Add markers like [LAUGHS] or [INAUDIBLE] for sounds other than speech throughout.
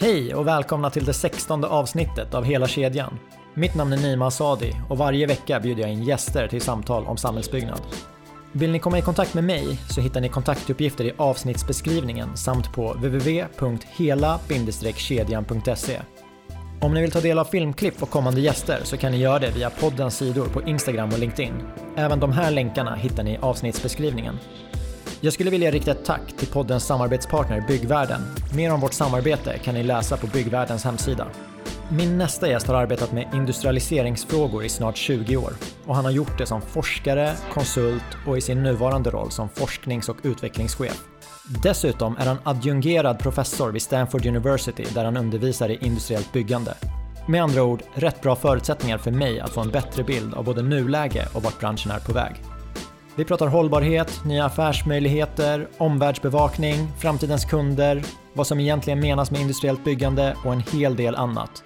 Hej och välkomna till det sextonde avsnittet av Hela kedjan. Mitt namn är Nima Asadi och varje vecka bjuder jag in gäster till samtal om samhällsbyggnad. Vill ni komma i kontakt med mig så hittar ni kontaktuppgifter i avsnittsbeskrivningen samt på www.hela-kedjan.se. Om ni vill ta del av filmklipp och kommande gäster så kan ni göra det via poddens sidor på Instagram och LinkedIn. Även de här länkarna hittar ni i avsnittsbeskrivningen. Jag skulle vilja rikta ett tack till poddens samarbetspartner Byggvärlden. Mer om vårt samarbete kan ni läsa på Byggvärldens hemsida. Min nästa gäst har arbetat med industrialiseringsfrågor i snart 20 år och han har gjort det som forskare, konsult och i sin nuvarande roll som forsknings och utvecklingschef. Dessutom är han adjungerad professor vid Stanford University där han undervisar i industriellt byggande. Med andra ord, rätt bra förutsättningar för mig att få en bättre bild av både nuläge och vart branschen är på väg. Vi pratar hållbarhet, nya affärsmöjligheter, omvärldsbevakning, framtidens kunder, vad som egentligen menas med industriellt byggande och en hel del annat.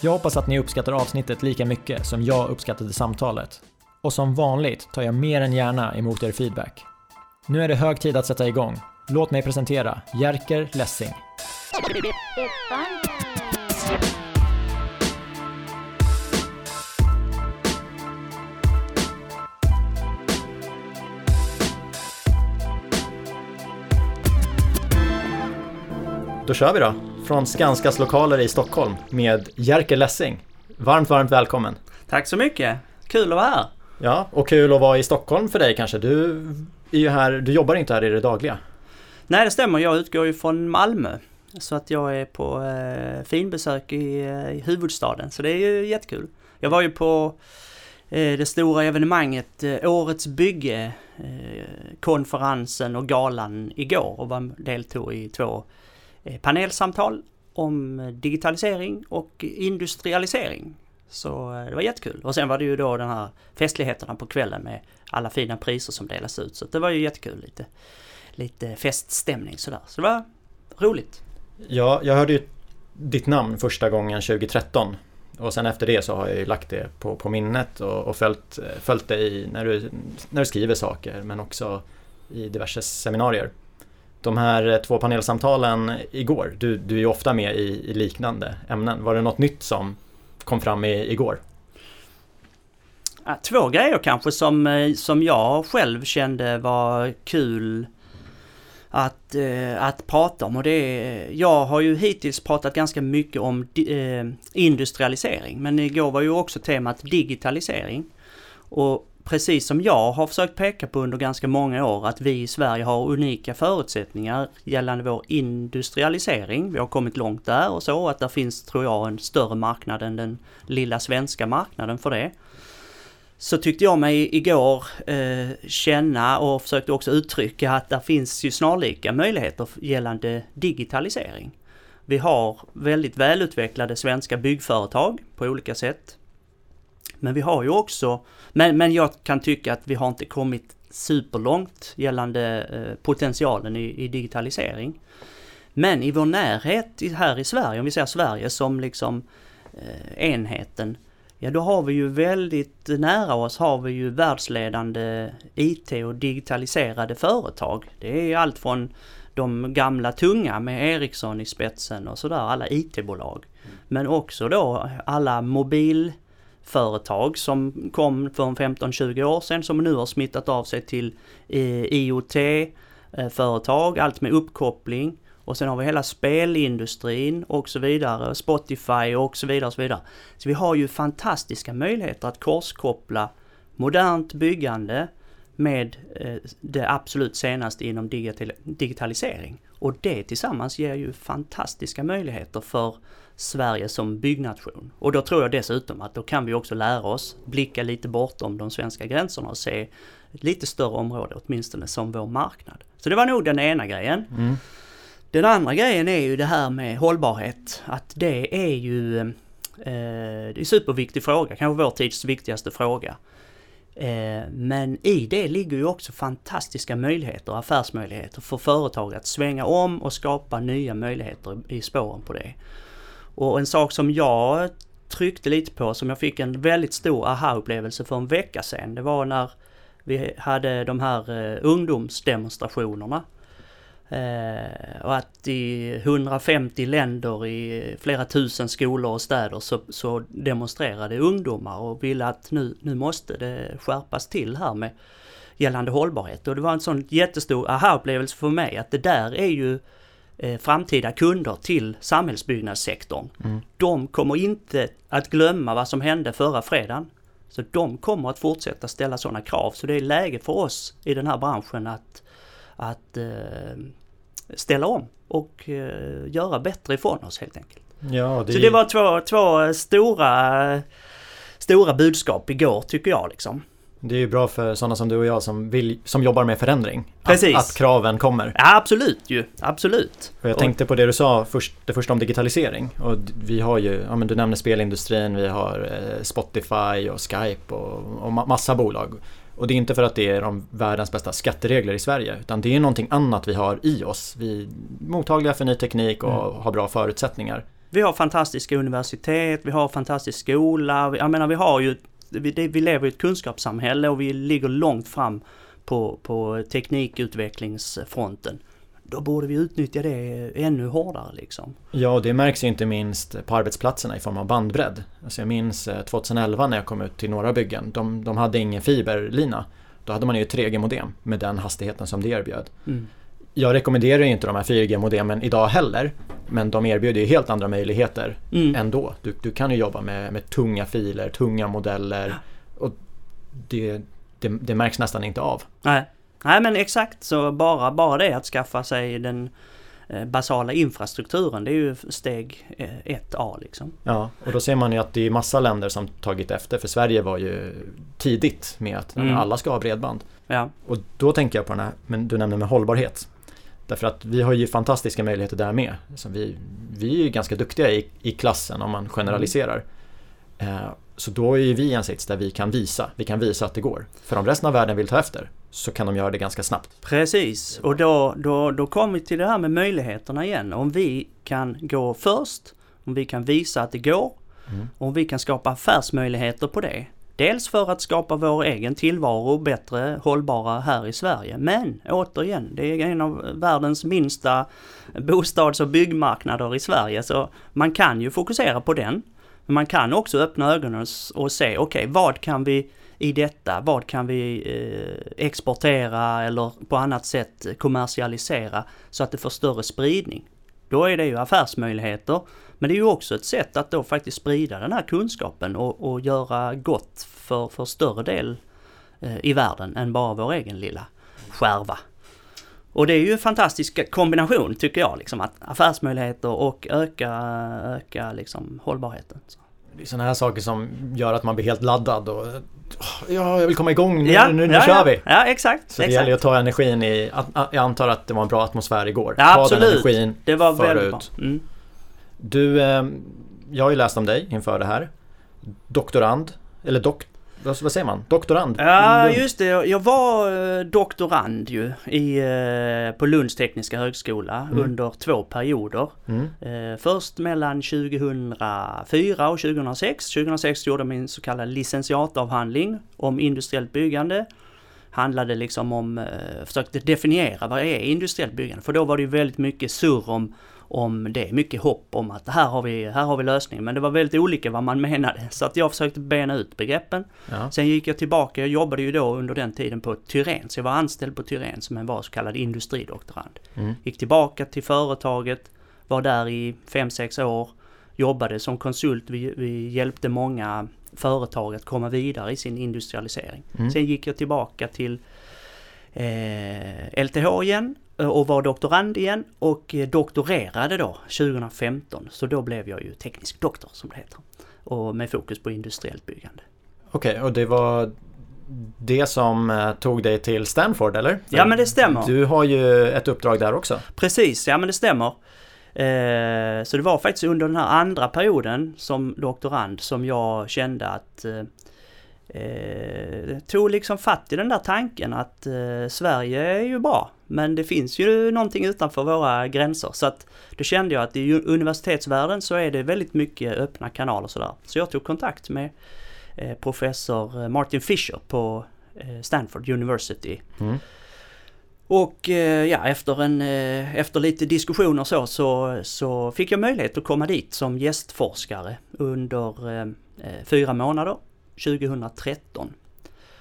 Jag hoppas att ni uppskattar avsnittet lika mycket som jag uppskattade samtalet. Och som vanligt tar jag mer än gärna emot er feedback. Nu är det hög tid att sätta igång. Låt mig presentera Jerker Lessing. Då kör vi då, från Skanskas lokaler i Stockholm med Jerker Lessing. Varmt, varmt välkommen! Tack så mycket! Kul att vara här! Ja, och kul att vara i Stockholm för dig kanske. Du, är ju här, du jobbar inte här i det dagliga? Nej, det stämmer. Jag utgår ju från Malmö. Så att jag är på eh, finbesök i, eh, i huvudstaden, så det är ju jättekul. Jag var ju på eh, det stora evenemanget eh, Årets bygge, eh, konferensen och galan igår och var, deltog i två Eh, panelsamtal om digitalisering och industrialisering. Så eh, det var jättekul. Och sen var det ju då den här festligheterna på kvällen med alla fina priser som delas ut. Så det var ju jättekul. Lite, lite feststämning sådär. Så det var roligt. Ja, jag hörde ju ditt namn första gången 2013. Och sen efter det så har jag ju lagt det på, på minnet och, och följt, följt dig när du, när du skriver saker men också i diverse seminarier de här eh, två panelsamtalen igår, du, du är ju ofta med i, i, liknande ämnen. Var det något nytt som kom fram i, igår? Två grejer kanske som, eh, som jag själv kände var kul att, eh, att prata om och det är, jag har ju hittills pratat ganska mycket om eh, industrialisering men igår var ju också temat digitalisering. Och precis som jag har försökt peka på under ganska många år, att vi i Sverige har unika förutsättningar gällande vår industrialisering. Vi har kommit långt där och så, att det finns, tror jag, en större marknad än den lilla svenska marknaden för det. Så tyckte jag mig igår eh, känna och försökte också uttrycka att det finns ju snarlika möjligheter gällande digitalisering. Vi har väldigt välutvecklade svenska byggföretag på olika sätt. Men vi har ju också, men, men jag kan tycka att vi har inte kommit superlångt gällande eh, potentialen i, i, digitalisering. Men i vår närhet här i Sverige, om vi säger Sverige som liksom eh, enheten, ja då har vi ju väldigt nära oss har vi ju världsledande IT och digitaliserade företag. Det är allt från de gamla tunga med Ericsson i spetsen och sådär, alla IT-bolag. Men också då alla mobil företag som kom för 15-20 år sedan som nu har smittat av sig till eh, IoT-företag, eh, allt med uppkoppling. Och sen har vi hela spelindustrin och så vidare, Spotify och så vidare och så vidare. Så vi har ju fantastiska möjligheter att korskoppla modernt byggande med eh, det absolut senaste inom digitalisering. Och det tillsammans ger ju fantastiska möjligheter för Sverige som byggnation. Och då tror jag dessutom att då kan vi också lära oss blicka lite bortom de svenska gränserna och se ett lite större område åtminstone som vår marknad. Så det var nog den ena grejen. Mm. Den andra grejen är ju det här med hållbarhet. Att det är ju eh, det är en superviktig fråga, kanske vår tids viktigaste fråga. Eh, men i det ligger ju också fantastiska möjligheter, affärsmöjligheter för företag att svänga om och skapa nya möjligheter i spåren på det. Och en sak som jag tryckte lite på, som jag fick en väldigt stor aha-upplevelse för en vecka sedan, det var när vi hade de här eh, ungdomsdemonstrationerna. Eh, och att i 150 länder i flera tusen skolor och städer så, så demonstrerade ungdomar och ville att nu, nu måste det skärpas till här med gällande hållbarhet. Och det var en sån jättestor aha-upplevelse för mig att det där är ju eh, framtida kunder till samhällsbyggnadssektorn. Mm. De kommer inte att glömma vad som hände förra fredagen. Så de kommer att fortsätta ställa sådana krav. Så det är läge för oss i den här branschen att, att eh, ställa om och eh, göra bättre ifrån oss helt enkelt. Ja, det... Så det var två, två stora, stora budskap igår tycker jag liksom. Det är ju bra för sådana som du och jag som, vill, som jobbar med förändring. Precis. Att, att kraven kommer. Ja, absolut ju. Absolut. Och jag tänkte på det du sa först, det första om digitalisering. Och vi har ju, ja men du nämnde spelindustrin, vi har eh, Spotify och Skype och, och massa bolag. Och det är inte för att det är de världens bästa skatteregler i Sverige utan det är någonting annat vi har i oss. Vi är mottagliga för ny teknik och mm. har bra förutsättningar. Vi har fantastiska universitet, vi har fantastisk skola. Jag menar vi har ju vi, vi lever i ett kunskapssamhälle och vi ligger långt fram på, på teknikutvecklingsfronten. Då borde vi utnyttja det ännu hårdare liksom. Ja, det märks ju inte minst på arbetsplatserna i form av bandbredd. Alltså jag minns 2011 eh, när jag kom ut till några byggen. De, de hade ingen fiberlina. Då hade man ju 3G-modem med den hastigheten som det erbjöd. Mm. Jag rekommenderar ju inte de här 4G-modemen idag heller. Men de erbjuder ju helt andra möjligheter mm. ändå. Du, du kan ju jobba med, med tunga filer, tunga modeller. Och det, det, det, märks nästan inte av. Nej. Nej men exakt så bara, bara det att skaffa sig den eh, basala infrastrukturen det är ju steg 1A eh, liksom. Ja och då ser man ju att det är massa länder som tagit efter för Sverige var ju tidigt med att mm. alla ska ha bredband. Ja. Och då tänker jag på den här, men du nämnde med hållbarhet. Därför att vi har ju fantastiska möjligheter där med. Så vi, vi är ju ganska duktiga i, i klassen om man generaliserar. Eh, så då är vi i en sits där vi kan visa, vi kan visa att det går. För om resten av världen vill ta efter så kan de göra det ganska snabbt. Precis, och då, då, då kommer vi till det här med möjligheterna igen. Om vi kan gå först, om vi kan visa att det går, mm. om vi kan skapa affärsmöjligheter på det, Dels för att skapa vår egen tillvaro bättre hållbara här i Sverige. Men återigen, det är en av världens minsta bostads och byggmarknader i Sverige. Så man kan ju fokusera på den. Men man kan också öppna ögonen och se, okej, okay, vad kan vi i detta, vad kan vi eh, exportera eller på annat sätt kommersialisera så att det får större spridning. Då är det ju affärsmöjligheter men det är ju också ett sätt att då faktiskt sprida den här kunskapen och, och göra gott för, för större del eh, i världen än bara vår egen lilla skärva. Och det är ju en fantastisk kombination tycker jag, liksom att affärsmöjligheter och öka, öka liksom hållbarheten. Så. Det är sådana här saker som gör att man blir helt laddad och Ja, jag vill komma igång, nu, ja, nu, nu ja, kör vi! Ja, exakt! Så det gäller att ta energin i, jag antar att det var en bra atmosfär igår. Ja, ta absolut! Den energin det var väldigt bra. Mm. Du, eh, jag har ju läst om dig inför det här. Doktorand, eller dok, vad, vad säger man? Doktorand? Ja, just det. Jag var eh, doktorand ju i, eh, på Lunds tekniska högskola mm. under två perioder. Mm. Först mellan 2004 och 2006. 2006 gjorde jag min så kallade licentiatavhandling om industriellt byggande handlade liksom om, försökte definiera vad är industriellt byggande? För då var det ju väldigt mycket surr om om det. Mycket hopp om att här har vi, här har vi lösningen. Men det var väldigt olika vad man [LAUGHS] menade. Så att jag försökte bena ut begreppen. Ja. Sen gick jag tillbaka, jag jobbade ju då under den tiden på Tyren. Så jag var anställd på Tyren som en var så kallad industridoktorand. Mm. Gick tillbaka till företaget, var där i 5-6 år. Jobbade som konsult, vi, vi hjälpte många företag att komma vidare i sin industrialisering. Mm. Sen gick jag tillbaka till eh, LTH igen och var doktorand igen och eh, doktorerade då 2015. Så då blev jag ju teknisk doktor som det heter. Och med fokus på industriellt byggande. Okej, okay, och det var det som eh, tog dig till Stanford eller? För ja men det stämmer. Du har ju ett uppdrag där också. Precis, ja men det stämmer. Så det var faktiskt under den här andra perioden som doktorand som jag kände att eh, tog liksom fatt i den där tanken att eh, Sverige är ju bra, men det finns ju någonting utanför våra gränser. Så att då kände jag att i universitetsvärlden så är det väldigt mycket öppna kanaler sådär. Så jag tog kontakt med eh, professor Martin Fisher på eh, Stanford University. Mm. Och eh, ja, efter, en, eh, efter lite diskussioner så, så, så fick jag möjlighet att komma dit som gästforskare under eh, fyra månader 2013.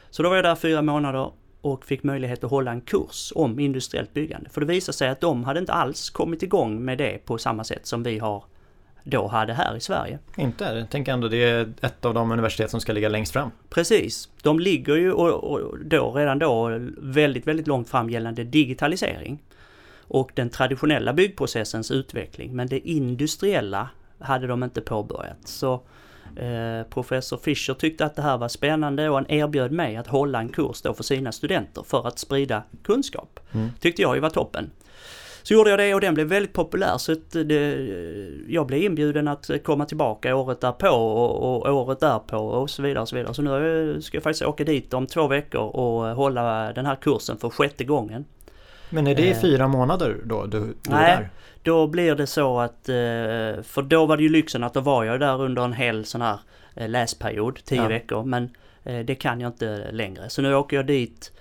Så då var jag där fyra månader och fick möjlighet att hålla en kurs om industriellt byggande. För det visade sig att de hade inte alls kommit igång med det på samma sätt som vi har då hade här i Sverige. Inte? Jag tänker ändå det är ett av de universitet som ska ligga längst fram. Precis. De ligger ju och, och då redan då väldigt, väldigt långt fram gällande digitalisering och den traditionella byggprocessens utveckling. Men det industriella hade de inte påbörjat. Så eh, professor Fischer tyckte att det här var spännande och han erbjöd mig att hålla en kurs då för sina studenter för att sprida kunskap. Mm. Tyckte jag ju var toppen. Så gjorde jag det och den blev väldigt populär så att det, jag blev inbjuden att komma tillbaka året därpå och, och året därpå och så vidare och så vidare. Så nu ska jag faktiskt åka dit om två veckor och hålla den här kursen för sjätte gången. Men är det i eh. fyra månader då du, du Nej, är där? Då blir det så att, eh, för då var det ju lyxen att då var jag där under en hel sån här eh, läsperiod, tio ja. veckor. Men det kan jag inte längre. Så nu åker jag dit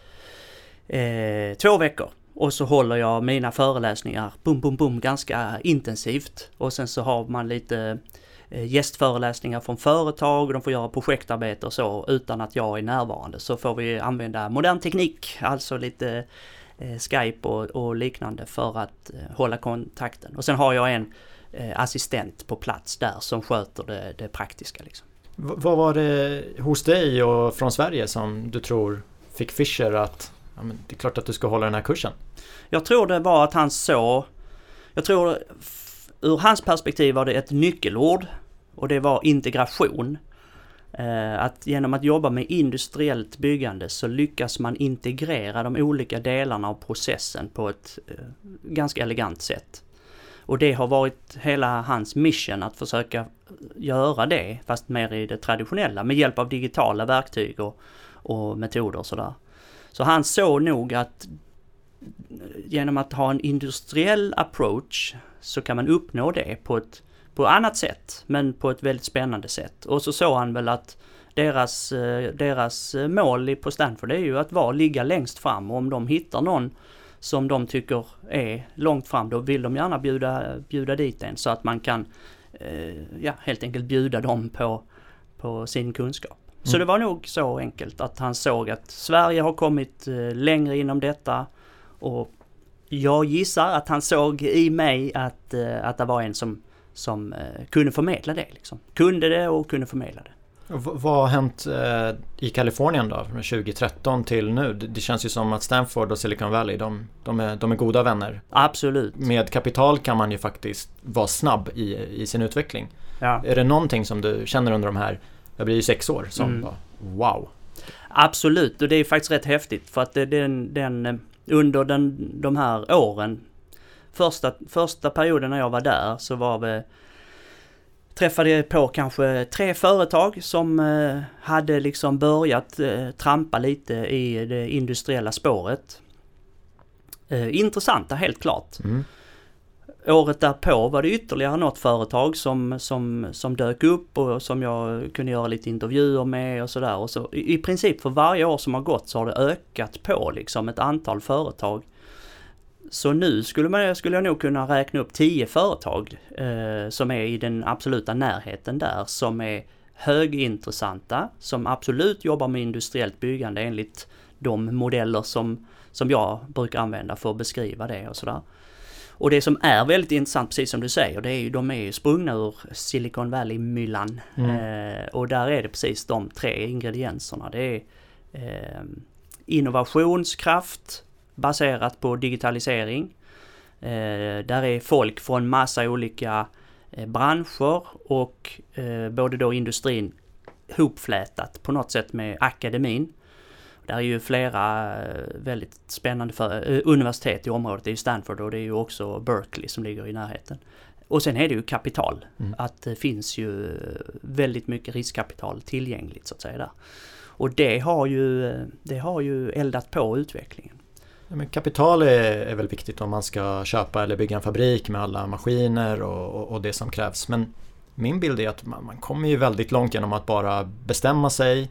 eh, två veckor och så håller jag mina föreläsningar bum, bum, bum ganska intensivt. Och sen så har man lite eh, gästföreläsningar från företag, de får göra projektarbete och så utan att jag är närvarande. Så får vi använda modern teknik, alltså lite eh, Skype och, och, liknande för att eh, hålla kontakten. Och sen har jag en eh, assistent på plats där som sköter det, det praktiska. Liksom. vad var det hos dig och från Sverige som du tror fick Fischer att ja, det är klart att du ska hålla den här kursen. Jag tror det var att han såg, jag tror ur hans perspektiv var det ett nyckelord och det var integration. Eh, att genom att jobba med industriellt byggande så lyckas man integrera de olika delarna av processen på ett eh, ganska elegant sätt. Och det har varit hela hans mission att försöka eh, göra det, fast mer i det traditionella, med hjälp av digitala verktyg och, och metoder och sådär. Så han såg nog att genom att ha en industriell approach så kan man uppnå det på ett på annat sätt, men på ett väldigt spännande sätt. Och så såg han väl att deras, eh, deras mål på Stanford är ju att vara, ligga längst fram och om de hittar någon som de tycker är långt fram, då vill de gärna bjuda, bjuda dit en så att man kan eh, ja, helt enkelt bjuda dem på, på sin kunskap. Så mm. det var nog så enkelt att han såg att Sverige har kommit eh, längre inom detta och jag gissar att han såg i mig att, eh, att det var en som, som eh, kunde förmedla det. Liksom. Kunde det och kunde förmedla det. vad har hänt i Kalifornien då, från 2013 till nu? Det känns ju som att Stanford och Silicon Valley, de, de, är, de är goda vänner. Absolut. Med kapital kan man ju faktiskt vara snabb i, i sin utveckling. Ja. Är det någonting som du känner under de här jag blir ju sex år som mm. bara, wow. Absolut, och det är faktiskt rätt häftigt för att det, den, den, eh, under den, de här åren, första, första perioden när jag var där så var vi träffade jag på kanske tre företag som eh, hade liksom börjat eh, trampa lite i det industriella spåret. Intressanta helt klart. Mm. Året därpå var det ytterligare något företag som, som, som dök upp och som jag kunde göra lite intervjuer med och sådär. Och så, I princip för varje år som har gått så har det ökat på liksom ett antal företag. Så nu skulle, man, skulle jag nog kunna räkna upp tio företag eh, som är i den absoluta närheten där som är högintressanta, som absolut jobbar med industriellt byggande enligt de modeller som, som jag brukar använda för att beskriva det och sådär. Och det som är väldigt intressant, precis som du säger, det är ju, de är ju sprungna ur Silicon Valley-myllan. Mm. Eh, och där är det precis de tre ingredienserna. Det är eh, innovationskraft baserat på digitalisering. Eh, där är folk från massa olika eh, branscher och eh, både då industrin hopflätat på något sätt med akademin. Där är ju flera väldigt spännande för, universitet i området. Det är Stanford och det är ju också Berkeley som ligger i närheten. Och sen är det ju kapital. Mm. Att det finns ju väldigt mycket riskkapital tillgängligt så att säga där. Och det har ju, det har ju eldat på utvecklingen. Men kapital är, är, väl viktigt om man ska köpa eller bygga en fabrik med alla maskiner och, och, och det som krävs. Men min bild är att man, man kommer ju väldigt långt genom att bara bestämma sig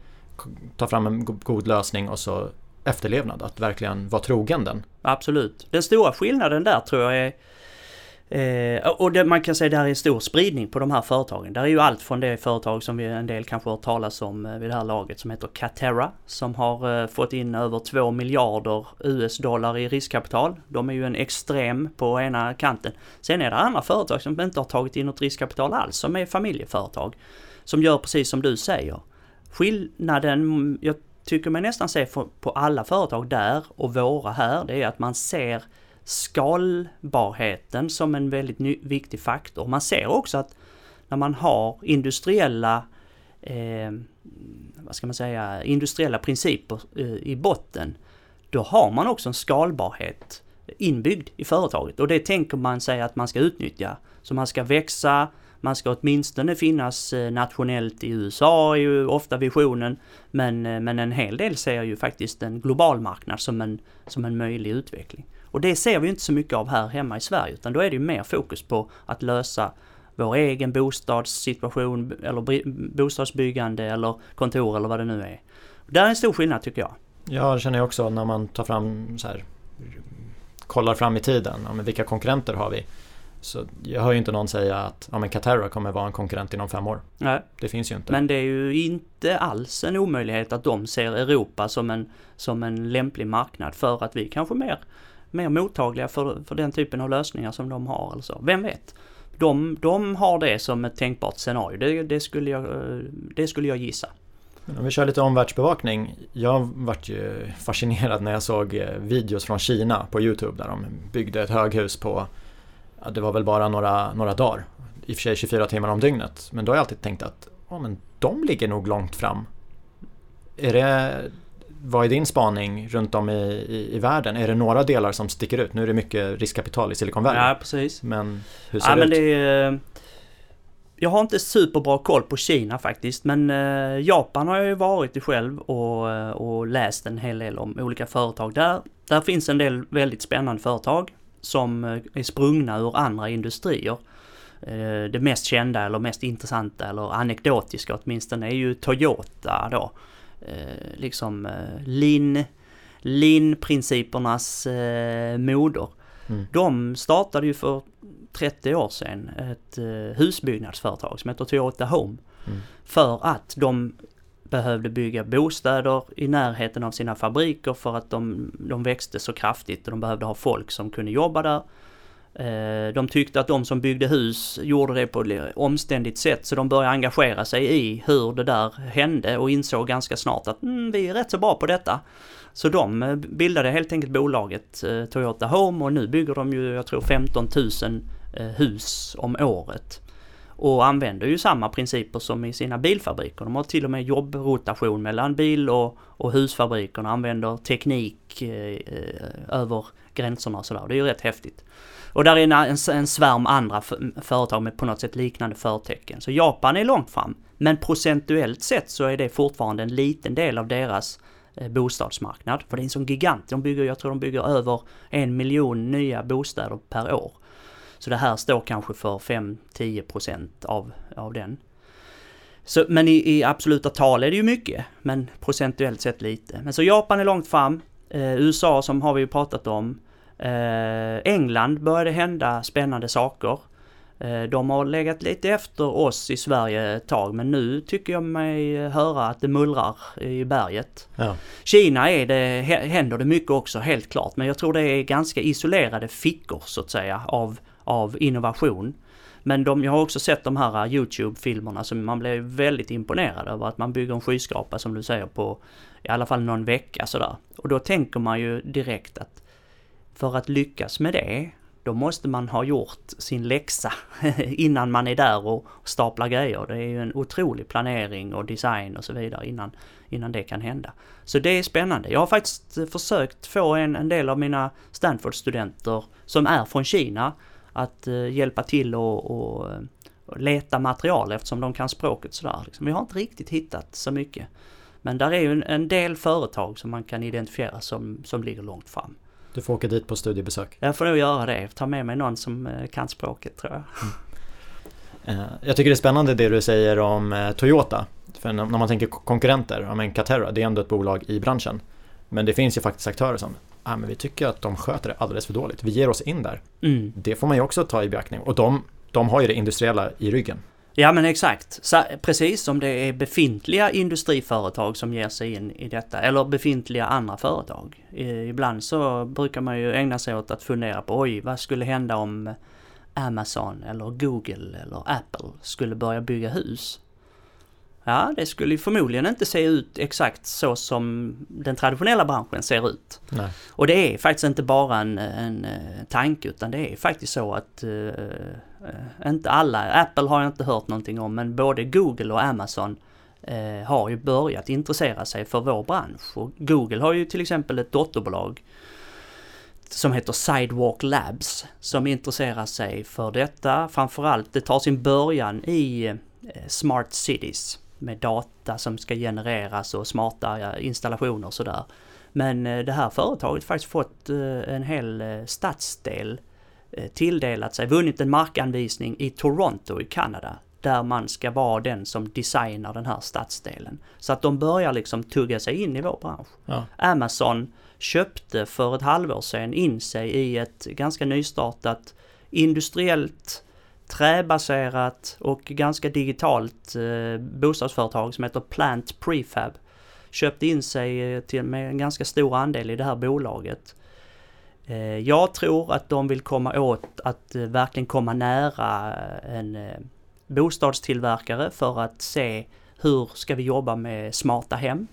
ta fram en god lösning och så efterlevnad, att verkligen vara trogen den. Absolut. Den stora skillnaden där tror jag är Eh, och det, man kan säga att det här är stor spridning på de här företagen. Det är ju allt från det företag som vi en del kanske har talas om eh, vid det här laget som heter Caterra som har eh, fått in över 2 miljarder US-dollar i riskkapital. De är ju en extrem på ena kanten. Sen är det andra företag som inte har tagit in något riskkapital alls som är familjeföretag. Som gör precis som du säger. Skillnaden, mm, jag tycker man nästan ser på alla företag där och våra här, det är att man ser skalbarheten som en väldigt viktig faktor. Man ser också att när man har industriella eh, vad ska man säga, industriella principer eh, i botten, då har man också en skalbarhet inbyggd i företaget och det tänker man sig att man ska utnyttja. Så man ska växa, man ska åtminstone finnas eh, nationellt i USA är ju ofta visionen, men, eh, men en hel del ser ju faktiskt en global marknad som en, som en möjlig utveckling. Och det ser vi inte så mycket av här hemma i Sverige utan då är det ju mer fokus på att lösa vår egen bostadssituation eller bostadsbyggande eller kontor eller vad det nu är. Det är en stor skillnad tycker jag. Ja, det känner jag också när man tar fram så här kollar fram i tiden, ja, men vilka konkurrenter har vi? Så jag hör ju inte någon säga att ja, men kommer vara en konkurrent inom fem år. Nej. Det finns ju inte. Men det är ju inte alls en omöjlighet att de ser Europa som en, som en lämplig marknad för att vi kanske mer mer mottagliga för, för den typen av lösningar som de har. Alltså. Vem vet? De, de har det som ett tänkbart scenario. Det, det, skulle, jag, eh, det skulle jag gissa. Om vi kör lite omvärldsbevakning. Jag vart ju fascinerad när jag såg eh, videos från Kina på Youtube där de byggde ett höghus på, ja, det var väl bara några, några dagar. I och för sig 24 timmar om dygnet. Men då har jag alltid tänkt att oh, men de ligger nog långt fram. Är det vad är din spaning runt om i, i, i, världen? Är det några delar som sticker ut? Nu är det mycket riskkapital i Silicon Valley. Ja, precis. Men hur ser ja, det men ut? Det är, jag har inte superbra koll på Kina faktiskt, men eh, Japan har jag ju varit i själv och, eh, och läst en hel del om olika företag där. Där finns en del väldigt spännande företag som eh, är sprungna ur andra industrier. Det mest kända eller mest intressanta eller anekdotiska åtminstone är ju Toyota då eh, liksom eh, lin, linprincipernas eh, moder. Mm. De startade ju för 30 år sedan ett eh, husbyggnadsföretag som heter Toyota Home. Mm. För att de behövde bygga bostäder i närheten av sina fabriker för att de, de växte så kraftigt och de behövde ha folk som kunde jobba där. Eh, de tyckte att de som byggde hus gjorde det på ett omständigt sätt så de började engagera sig i hur det där hände och insåg ganska snart att mm, vi är rätt så bra på detta. Så de eh, bildade helt enkelt bolaget eh, Toyota Home och nu bygger de ju, jag tror 15 000 hus om året. Och använder ju samma principer som i sina bilfabriker. De har till och med jobbrotation mellan bil och, och husfabrikerna, använder teknik eh, över gränserna och sådär. Det är ju rätt häftigt. Och där är en, en, en svärm andra företag med på något sätt liknande förtecken. Så Japan är långt fram. Men procentuellt sett så är det fortfarande en liten del av deras eh, bostadsmarknad. För det är en sån gigant. De bygger, jag tror de bygger över en miljon nya bostäder per år. Så det här står kanske för 5-10% av, av den. Så, men i, i, absoluta tal är det ju mycket, men procentuellt sett lite. Men så Japan är långt fram. Eh, USA som har vi ju pratat om. Eh, England började hända spännande saker. Eh, de har legat lite efter oss i Sverige ett tag men nu tycker jag mig höra att det mullrar i berget. Ja. Kina är det, händer det mycket också helt klart men jag tror det är ganska isolerade fickor så att säga av, av innovation. Men de, jag har också sett de här YouTube-filmerna som man blir väldigt imponerad över att man bygger en skyskrapa som du säger på i alla fall någon vecka sådär. Och då tänker man ju direkt att för att lyckas med det, då måste man ha gjort sin läxa [LAUGHS] innan man är där och staplar grejer. Det är ju en otrolig planering och design och så vidare innan, innan det kan hända. Så det är spännande. Jag har faktiskt försökt få en, en del av mina Stanford-studenter som är från Kina att eh, hjälpa till och, och, och, leta material eftersom de kan språket sådär. Liksom. Vi har inte riktigt hittat så mycket. Men där är ju en, en del företag som man kan identifiera som, som ligger långt fram. Du får åka dit på studiebesök. Jag får nog göra det. Ta med mig någon som eh, kan språket tror jag. Mm. Jag tycker det är spännande det du säger om eh, Toyota. För när man tänker konkurrenter, ja men Caterra, det är ändå ett bolag i branschen. Men det finns ju faktiskt aktörer som, ah, men vi tycker att de sköter det alldeles för dåligt. Vi ger oss in där. Mm. Det får man ju också ta i beaktning. Och de, de har ju det industriella i ryggen. Ja men exakt. Precis som det är befintliga industriföretag som ger sig in i detta. Eller befintliga andra företag. I- Ibland så brukar man ju ägna sig åt att fundera på oj, vad skulle hända om Amazon eller Google eller Apple skulle börja bygga hus? Ja, det skulle ju förmodligen inte se ut exakt så som den traditionella branschen ser ut. Nej. Och det är faktiskt inte bara en, en eh, tanke utan det är faktiskt så att eh, inte alla, Apple har jag inte hört någonting om men både Google och Amazon eh, har ju börjat intressera sig för vår bransch. Och Google har ju till exempel ett dotterbolag som heter Sidewalk Labs som intresserar sig för detta. Framförallt, det tar sin början i Smart Cities med data som ska genereras och smarta installationer och sådär. Men eh, det här företaget faktiskt fått eh, en hel eh, stadsdel tilldelat sig, vunnit en markanvisning i Toronto i Kanada. Där man ska vara den som designar den här stadsdelen. Så att de börjar liksom tugga sig in i vår bransch. Ja. Amazon köpte för ett halvår sedan in sig i ett ganska nystartat industriellt träbaserat och ganska digitalt eh, bostadsföretag som heter Plant Prefab. Köpte in sig eh, till, med en ganska stor andel i det här bolaget. Eh, jag tror att de vill komma åt att eh, verkligen komma nära eh, en eh, bostadstillverkare för att se hur ska vi jobba med smarta hem.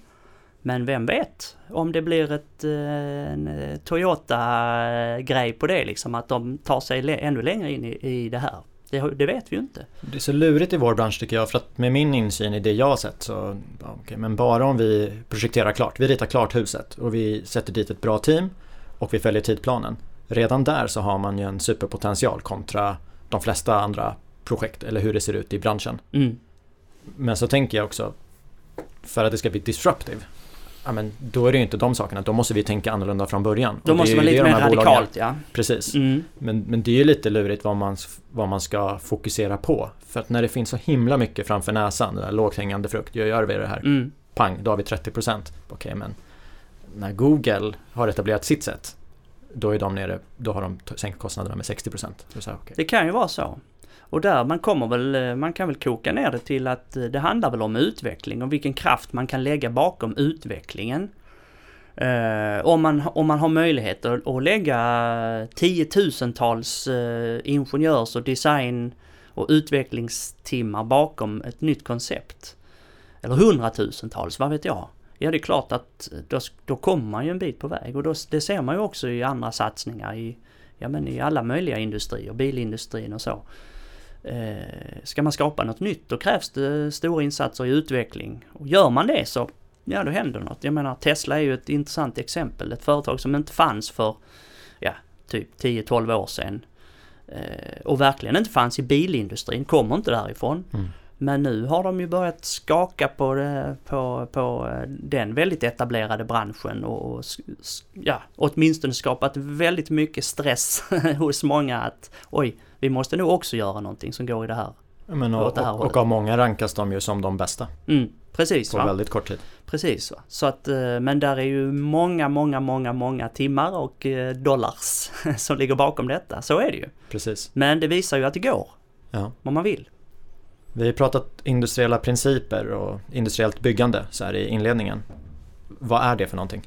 Men vem vet om det blir ett, eh, en Toyota-grej på det liksom, att de tar sig ännu längre in i, i det här. Det, det vet vi ju inte. Det är så lurigt i vår bransch tycker jag för att med min insyn i det jag har sett så okej, men bara om vi projekterar klart, vi ritar klart huset och vi sätter dit ett bra team och vi följer tidplanen. Redan där så har man ju en superpotential kontra de flesta andra projekt eller hur det ser ut i branschen. Mm. Men så tänker jag också för att det ska bli disruptive Ja, men då är det ju inte de sakerna, då måste vi tänka annorlunda från början. Då måste man lite mer här bolagen- radikalt ja. Precis. Mm. Men, men det är ju lite lurigt vad man, vad man ska fokusera på. För att när det finns så himla mycket framför näsan, den där lågt hängande frukt, jag gör vi det här, Mm. pang, då har vi 30%. Okej, men när Google har etablerat sitt sätt, då är de nere, då har de sänkt kostnaderna med 60%. Så så här, okej. Det kan ju vara så. Och där man kommer väl, eh, man kan väl koka ner det till att eh, det handlar väl om utveckling och vilken kraft man kan lägga bakom utvecklingen. Uh, om, man, om man har möjlighet att, att lägga tiotusentals uh, ingenjörs och design och utvecklingstimmar bakom ett nytt koncept. Eller hundratusentals, vad vet jag. Ja, det är klart att då, då kommer man ju en bit på väg och då, det ser man ju också i andra satsningar i, ja, men i alla möjliga industrier, bilindustrin och så. Eh, ska man skapa något nytt då krävs det stora insatser i utveckling. Och gör man det så, ja då händer något. Jag menar Tesla är ju ett intressant exempel. Ett företag som inte fanns för, ja, typ 10-12 år sedan. Eh, och verkligen inte fanns i bilindustrin, kommer inte därifrån. Mm. Men nu har de ju börjat skaka på, det, på, på eh, den väldigt etablerade branschen och ja, åtminstone skapat väldigt mycket stress [LAUGHS] hos många att oj, vi måste nog också göra någonting som går i det här. Men, och, det här och, och av många rankas de ju som de bästa Mm, precis på va? väldigt kort tid. Precis va. Så att, eh, men där är ju många, många, många, många timmar och eh, dollars [LAUGHS] som ligger bakom detta. Så är det ju. Precis. Men det visar ju att det går, Ja. om man vill. Vi har pratat industriella principer och industriellt byggande så här i inledningen. Vad är det för någonting?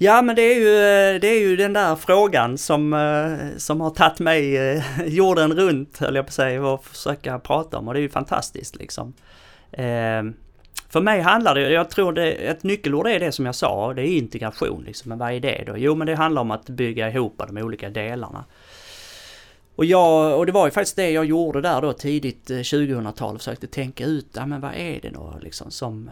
Ja men det är ju, eh, det är ju den där frågan som, eh, som har tagit mig eh, [LAUGHS] jorden runt höll jag på att säga och försöka prata om och det är ju fantastiskt liksom. För mig handlar det, jag tror det, ett nyckelord är det som jag sa, det är integration liksom. Men vad är det då? Jo men det handlar om att bygga ihop de olika delarna. Och, jag, och det var ju faktiskt det jag gjorde där då tidigt 2000-tal, försökte tänka ut, ja men vad är det då liksom som,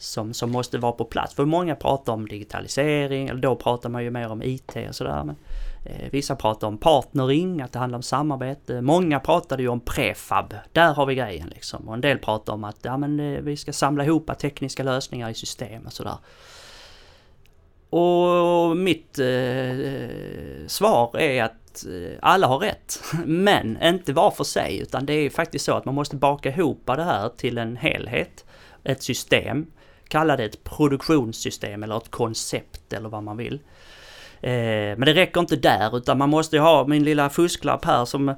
som, som måste vara på plats? För många pratar om digitalisering, eller då pratar man ju mer om IT och sådär. Men, eh, vissa pratar om partnering, att det handlar om samarbete. Många pratade ju om prefab, där har vi grejen liksom. Och en del pratar om att ja, men, eh, vi ska samla ihop tekniska lösningar i system och sådär. Och mitt eh, svar är att eh, alla har rätt. [LAUGHS] Men inte var för sig utan det är faktiskt så att man måste baka ihop det här till en helhet. Ett system kalla det ett produktionssystem eller ett koncept eller vad man vill. Eh, men det räcker inte där utan man måste ju ha min lilla fusklapp här som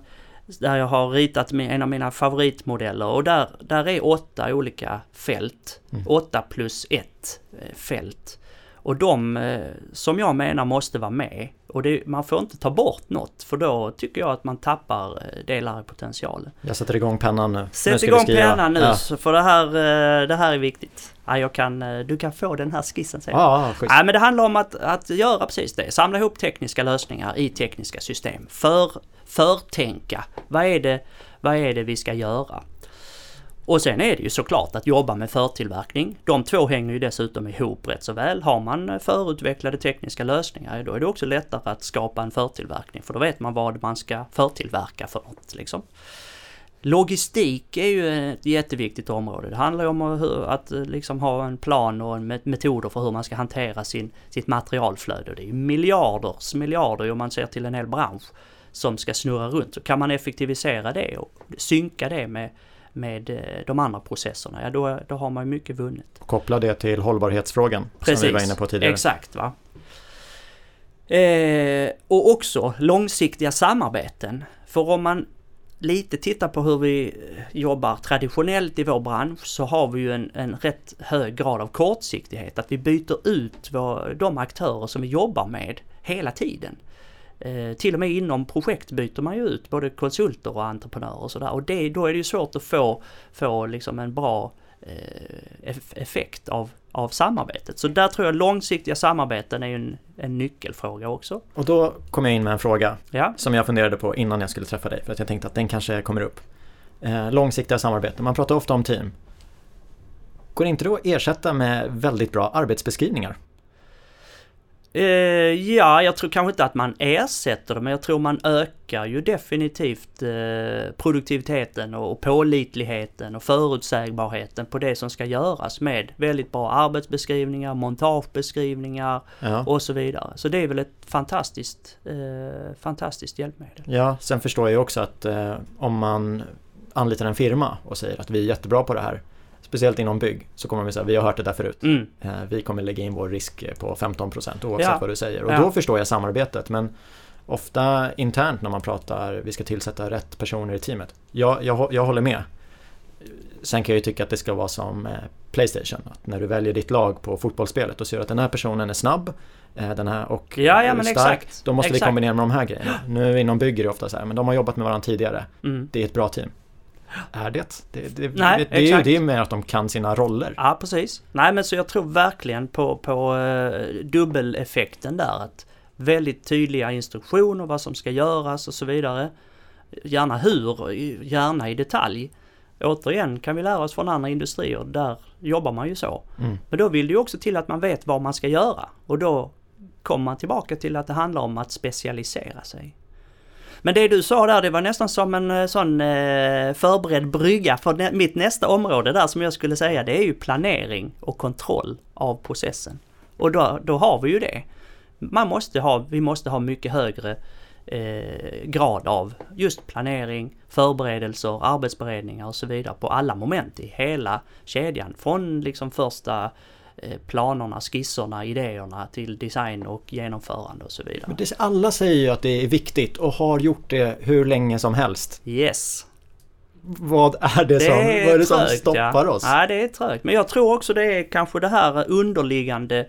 där jag har ritat en av mina favoritmodeller och där, där är åtta olika fält. Mm. Åtta plus ett eh, fält. Och de eh, som jag menar måste vara med. Och det, man får inte ta bort något för då tycker jag att man tappar eh, delar i potentialen. Jag sätter igång pennan nu. Sätt igång pennan nu ja. för det här, det här är viktigt. Ja, jag kan, du kan få den här skissen sen. Ja, ja, men det handlar om att, att göra precis det. Samla ihop tekniska lösningar i tekniska system. För, förtänka. Vad är, det, vad är det vi ska göra? Och sen är det ju såklart att jobba med förtillverkning. De två hänger ju dessutom ihop rätt så väl. Har man eh, förutvecklade tekniska lösningar då är det också lättare att skapa en förtillverkning för då vet man vad man ska förtillverka för något. Liksom. Logistik är ju ett jätteviktigt område. Det handlar ju om att eh, liksom ha en plan och en metoder för hur man ska hantera sin, sitt materialflöde. Det är ju miljarders miljarder om man ser till en hel bransch som ska snurra runt. Så kan man effektivisera det och synka det med med eh, de andra processerna, ja då, då har man mycket vunnet. Koppla det till hållbarhetsfrågan Precis, som vi var inne på tidigare. Exakt. Va? Eh, och också långsiktiga samarbeten. För om man lite tittar på hur vi jobbar traditionellt i vår bransch så har vi ju en, en rätt hög grad av kortsiktighet. Att vi byter ut vår, de aktörer som vi jobbar med hela tiden. Eh, till och med inom projekt byter man ju ut både konsulter och entreprenörer och sådär. Och det, då är det ju svårt att få, få liksom en bra eh, effekt av, av samarbetet. Så där tror jag långsiktiga samarbeten är en, en nyckelfråga också. Och då kom jag in med en fråga ja. som jag funderade på innan jag skulle träffa dig för att jag tänkte att den kanske kommer upp. Eh, långsiktiga samarbeten, man pratar ofta om team. Går inte det att ersätta med väldigt bra arbetsbeskrivningar? Eh, ja, jag tror kanske inte att man ersätter det, men jag tror man ökar ju definitivt eh, produktiviteten och, och pålitligheten och förutsägbarheten på det som ska göras med väldigt bra arbetsbeskrivningar, montagebeskrivningar ja. och så vidare. Så det är väl ett fantastiskt, eh, fantastiskt hjälpmedel. Ja, sen förstår jag också att eh, om man anlitar en firma och säger att vi är jättebra på det här speciellt inom bygg, så kommer vi säga vi har hört det där förut. Mm. Eh, vi kommer lägga in vår risk på 15% oavsett ja. vad du säger. Och ja. då förstår jag samarbetet. Men ofta internt när man pratar, vi ska tillsätta rätt personer i teamet. Jag, jag, jag håller med. Sen kan jag ju tycka att det ska vara som eh, Playstation. Att när du väljer ditt lag på fotbollsspelet och ser att den här personen är snabb eh, den här och ja, ja, stark. Exakt. Då måste exakt. vi kombinera med de här grejerna. Nu inom bygg är det ofta så här, men de har jobbat med varandra tidigare. Mm. Det är ett bra team. Är det? Det, det, Nej, det, det är ju det med att de kan sina roller. Ja, precis. Nej, men så jag tror verkligen på, på uh, dubbeleffekten där. Att väldigt tydliga instruktioner vad som ska göras och så vidare. Gärna hur, gärna i detalj. Återigen kan vi lära oss från andra industrier, där jobbar man ju så. Mm. Men då vill det ju också till att man vet vad man ska göra. Och då kommer man tillbaka till att det handlar om att specialisera sig. Men det du sa där, det var nästan som en eh, sån eh, förberedd brygga för mitt nästa område där som jag skulle säga, det är ju planering och kontroll av processen. Och då, då har vi ju det. Man måste ha, vi måste ha mycket högre eh, grad av just planering, förberedelser, arbetsberedningar och så vidare på alla moment i hela kedjan. Från liksom första planerna, skisserna, idéerna till design och genomförande och så vidare. Men det, alla säger ju att det är viktigt och har gjort det hur länge som helst. Yes. Vad är det, det som, är vad är det trögt, som stoppar ja. oss? Ja, det är trögt. Men jag tror också det är kanske det här underliggande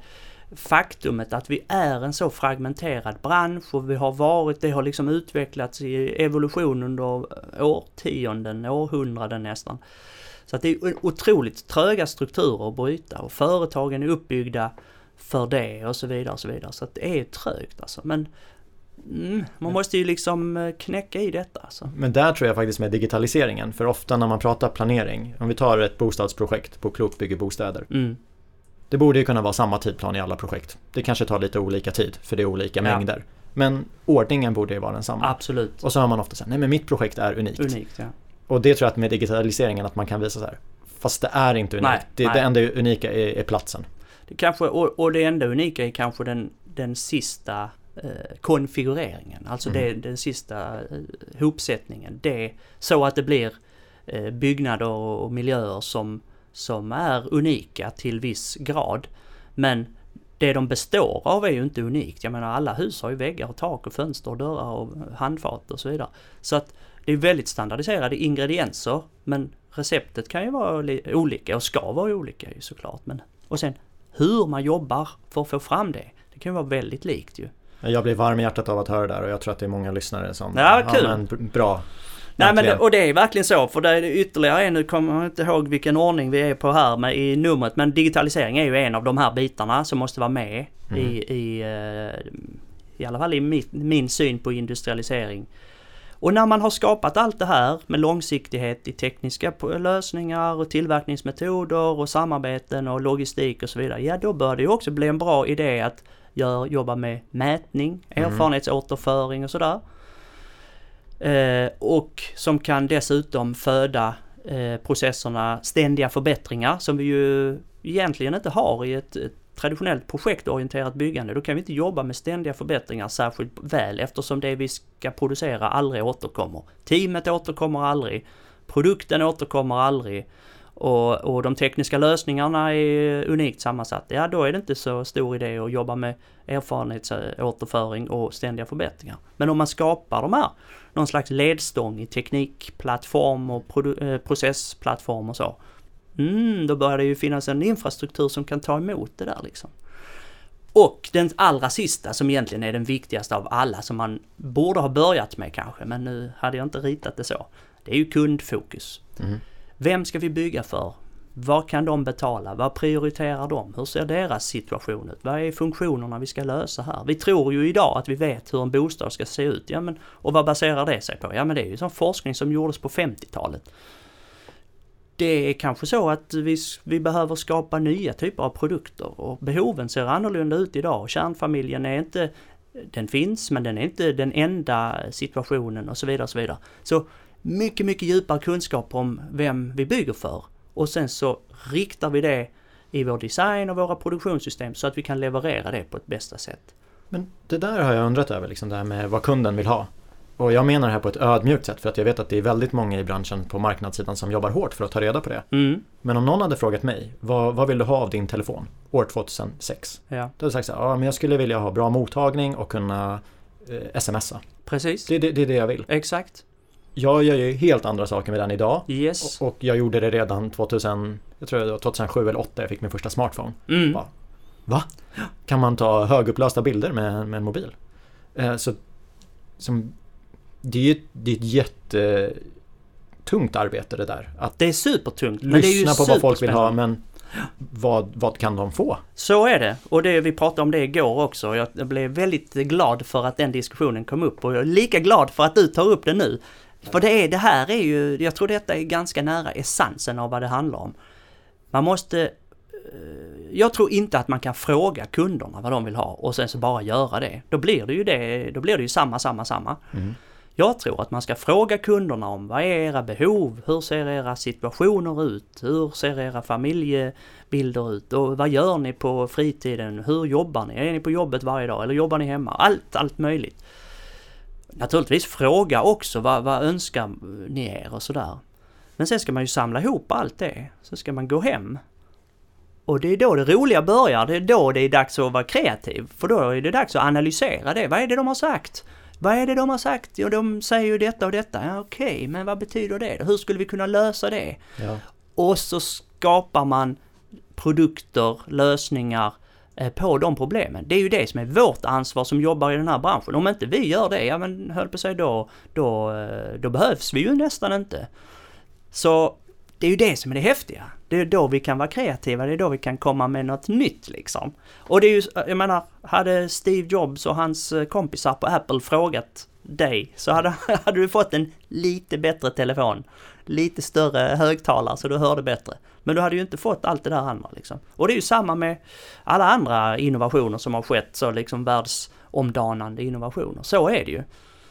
faktumet att vi är en så fragmenterad bransch och vi har varit, det har liksom utvecklats i evolution under årtionden, århundraden nästan. Så att det är otroligt tröga strukturer att bryta och företagen är uppbyggda för det och så vidare och så vidare. Så att det är trögt alltså. Men mm, man måste ju liksom eh, knäcka i detta. Alltså. Men där tror jag faktiskt med digitaliseringen, för ofta när man pratar planering, om vi tar ett bostadsprojekt på Klokt bygger bostäder. Mm. Det borde ju kunna vara samma tidplan i alla projekt. Det kanske tar lite olika tid, för det är olika ja. mängder. Men ordningen borde ju vara densamma. Absolut. Och så har man ofta sagt, nej men mitt projekt är unikt. Unikt, ja. Och det tror jag att med digitaliseringen att man kan visa så här. Fast det är inte unikt. Nej, det, nej. det enda unika är, är platsen. Det kanske, och, och, det enda unika är kanske den, den sista eh, konfigureringen. Alltså mm. det, den sista eh, hopsättningen. Det, så att det blir eh, byggnader och miljöer som som är unika till viss grad. Men det de består av är ju inte unikt. Jag menar alla hus har ju väggar och tak och fönster och dörrar och handfat och så vidare. Så att det är väldigt standardiserade ingredienser men receptet kan ju vara olika och ska vara olika ju såklart. Men, och sen hur man jobbar för att få fram det. Det kan ju vara väldigt likt ju. Jag blir varm i hjärtat av att höra det där och jag tror att det är många lyssnare som ja, kul. Ja, men bra Nej men och det är verkligen så för det är ytterligare en, nu kommer jag inte ihåg vilken ordning vi är på här med i numret men digitalisering är ju en av de här bitarna som måste vara med mm. i, i, eh, i alla fall i min, min syn på industrialisering. Och när man har skapat allt det här med långsiktighet i tekniska lösningar och tillverkningsmetoder och samarbeten och logistik och så vidare. Ja, då bör det ju också bli en bra idé att gör, jobba med mätning, mm. erfarenhetsåterföring och sådär. Eh, och som kan dessutom föda eh, processerna ständiga förbättringar som vi ju egentligen inte har i ett, ett traditionellt projektorienterat byggande. Då kan vi inte jobba med ständiga förbättringar särskilt väl eftersom det vi ska producera aldrig återkommer. Teamet återkommer aldrig, produkten återkommer aldrig och, och de tekniska lösningarna är unikt sammansatta, ja då är det inte så stor idé att jobba med erfarenhetsåterföring och ständiga förbättringar. Men om man skapar de här, någon slags ledstång i teknikplattform och eh, processplattform och så. Mm, då börjar det ju finnas en infrastruktur som kan ta emot det där liksom. Och den allra sista som egentligen är den viktigaste av alla som man borde ha börjat med kanske, men nu hade jag inte ritat det så. Det är ju kundfokus. Mm. Vem ska vi bygga för? Vad kan de betala? Vad prioriterar de? Hur ser deras situation ut? Vad är funktionerna vi ska lösa här? Vi tror ju idag att vi vet hur en bostad ska se ut. Ja, men, och vad baserar det sig på? Ja men det är ju sån forskning som gjordes på 50-talet. Det är kanske så att vi, vi behöver skapa nya typer av produkter och behoven ser annorlunda ut idag. Kärnfamiljen är inte den finns men den är inte den enda situationen och så vidare och så vidare. Så mycket, mycket djupare kunskap om vem vi bygger för. Och sen så riktar vi det i vår design och våra produktionssystem så att vi kan leverera det på ett bästa sätt. Men det där har jag undrat över, liksom det här med vad kunden vill ha. Och jag menar det här på ett ödmjukt sätt för att jag vet att det är väldigt många i branschen på marknadssidan som jobbar hårt för att ta reda på det. Mm. Men om någon hade frågat mig, vad, vad vill du ha av din telefon år 2006? Ja. Då hade jag sagt så här, ja men jag skulle vilja ha bra mottagning och kunna eh, smsa. Precis. Det, det, det är det jag vill. Exakt jag gör ju helt andra saker med den idag. Yes. Och, jag gjorde det redan 2000, jag tror det var 2007 eller 2008 jag fick min första smartphone. Mm. Bara, Va? Kan man ta högupplösta bilder med, med en mobil? Eh, så, som, det är ju det är ett jättetungt arbete det där. Att det är supertungt. Lyssna på vad folk vill ha men vad, vad kan de få? Så är det. Och det, vi pratade om det igår också. Jag blev väldigt glad för att den diskussionen kom upp och jag är lika glad för att du tar upp det nu. För det, är, det här är ju, jag tror detta är ganska nära essensen av vad det handlar om. Man måste eh, jag tror inte att man kan fråga kunderna vad de vill ha och sen så bara göra det. Då blir det ju det, då blir det ju samma, samma, samma. Mm. Jag tror att man ska fråga kunderna om vad är era behov? Hur ser era situationer ut? Hur ser era familjebilder ut? Och vad gör ni på fritiden? Hur jobbar ni? Är ni på jobbet varje dag eller jobbar ni hemma? Allt, allt möjligt naturligtvis fråga också vad, vad önskar ni er och sådär. Men sen ska man ju samla ihop allt det. Så ska man gå hem. Och det är då det roliga börjar. Det är då det är dags att vara kreativ. För då är det dags att analysera det. Vad är det de har sagt? Vad är det de har sagt? Jo, de säger ju detta och detta. Ja, Okej, okay, men vad betyder det? Hur skulle vi kunna lösa det? Ja. Och så skapar man produkter, lösningar Eh, på de problemen. Det är ju det som är vårt ansvar som jobbar i den här branschen. Om inte vi gör det, ja men höll på säga då, då, eh, då behövs vi ju nästan inte. Så det är ju det som är det häftiga. Det är då vi kan vara kreativa, det är då vi kan komma med något nytt liksom. Och det är ju, jag menar, hade Steve Jobs och hans eh, kompisar på Apple frågat dig så hade, [LAUGHS] hade du fått en lite bättre telefon. Lite större högtalare så du hörde bättre. Men du hade ju inte fått allt det där andra liksom. Och det är ju samma med alla andra innovationer som har skett, så liksom världsomdanande innovationer. Så är det ju.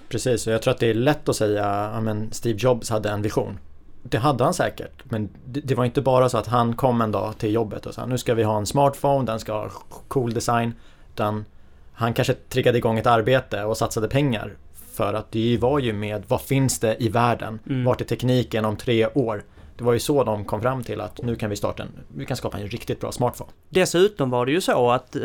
Precis, och jag tror att det är lätt att säga, ja men Steve Jobs hade en vision. Det hade han säkert, men det, var inte bara så att han kom en dag till jobbet och sa nu ska vi ha en smartphone, den ska ha cool design. Utan han kanske triggade igång ett arbete och satsade pengar för att det var ju med vad finns det i världen? Mm. Vart är tekniken om tre år? Det var ju så de kom fram till att nu kan vi starta en, vi kan skapa en riktigt bra smartphone. Dessutom var det ju så att eh,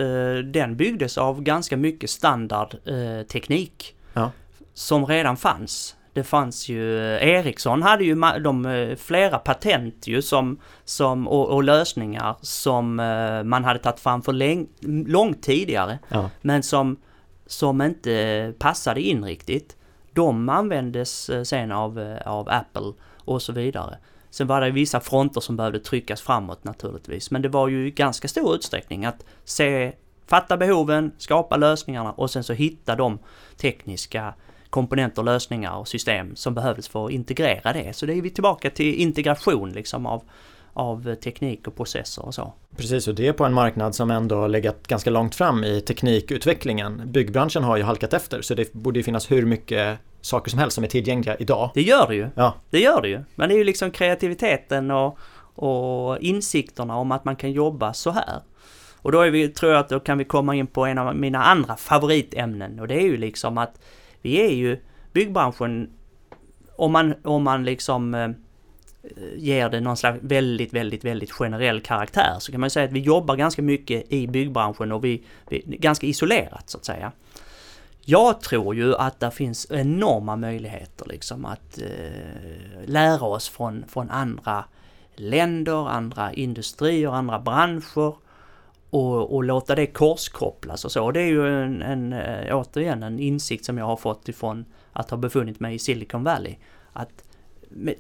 den byggdes av ganska mycket standardteknik. Eh, ja. Som redan fanns. Det fanns ju, Ericsson hade ju de, eh, flera patent ju som, som, och, och lösningar som eh, man hade tagit fram för läng, långt tidigare. Ja. Men som, som inte passade in riktigt. De användes eh, sen av, av Apple och så vidare. Sen var det vissa fronter som behövde tryckas framåt naturligtvis. Men det var ju i ganska stor utsträckning att se, fatta behoven, skapa lösningarna och sen så hitta de tekniska komponenter, lösningar och system som behövdes för att integrera det. Så det är vi tillbaka till integration liksom av, av teknik och processer och så. Precis, och det är på en marknad som ändå har legat ganska långt fram i teknikutvecklingen. Byggbranschen har ju halkat efter så det borde finnas hur mycket saker som helst som är tillgängliga idag. Det gör det ju. Ja. Det gör det ju. Men det är ju liksom kreativiteten och, och insikterna om att man kan jobba så här. Och då är vi, tror jag att då kan vi komma in på en av mina andra favoritämnen och det är ju liksom att vi är ju byggbranschen, om man, om man liksom eh, ger det någon slags väldigt, väldigt, väldigt generell karaktär så kan man säga att vi jobbar ganska mycket i byggbranschen och vi, vi ganska isolerat så att säga. Jag tror ju att det finns enorma möjligheter liksom att eh, lära oss från, från andra länder, andra industrier, andra branscher och, och låta det korskopplas och så. Det är ju en, en, eh, återigen en insikt som jag har fått ifrån att ha befunnit mig i Silicon Valley. Att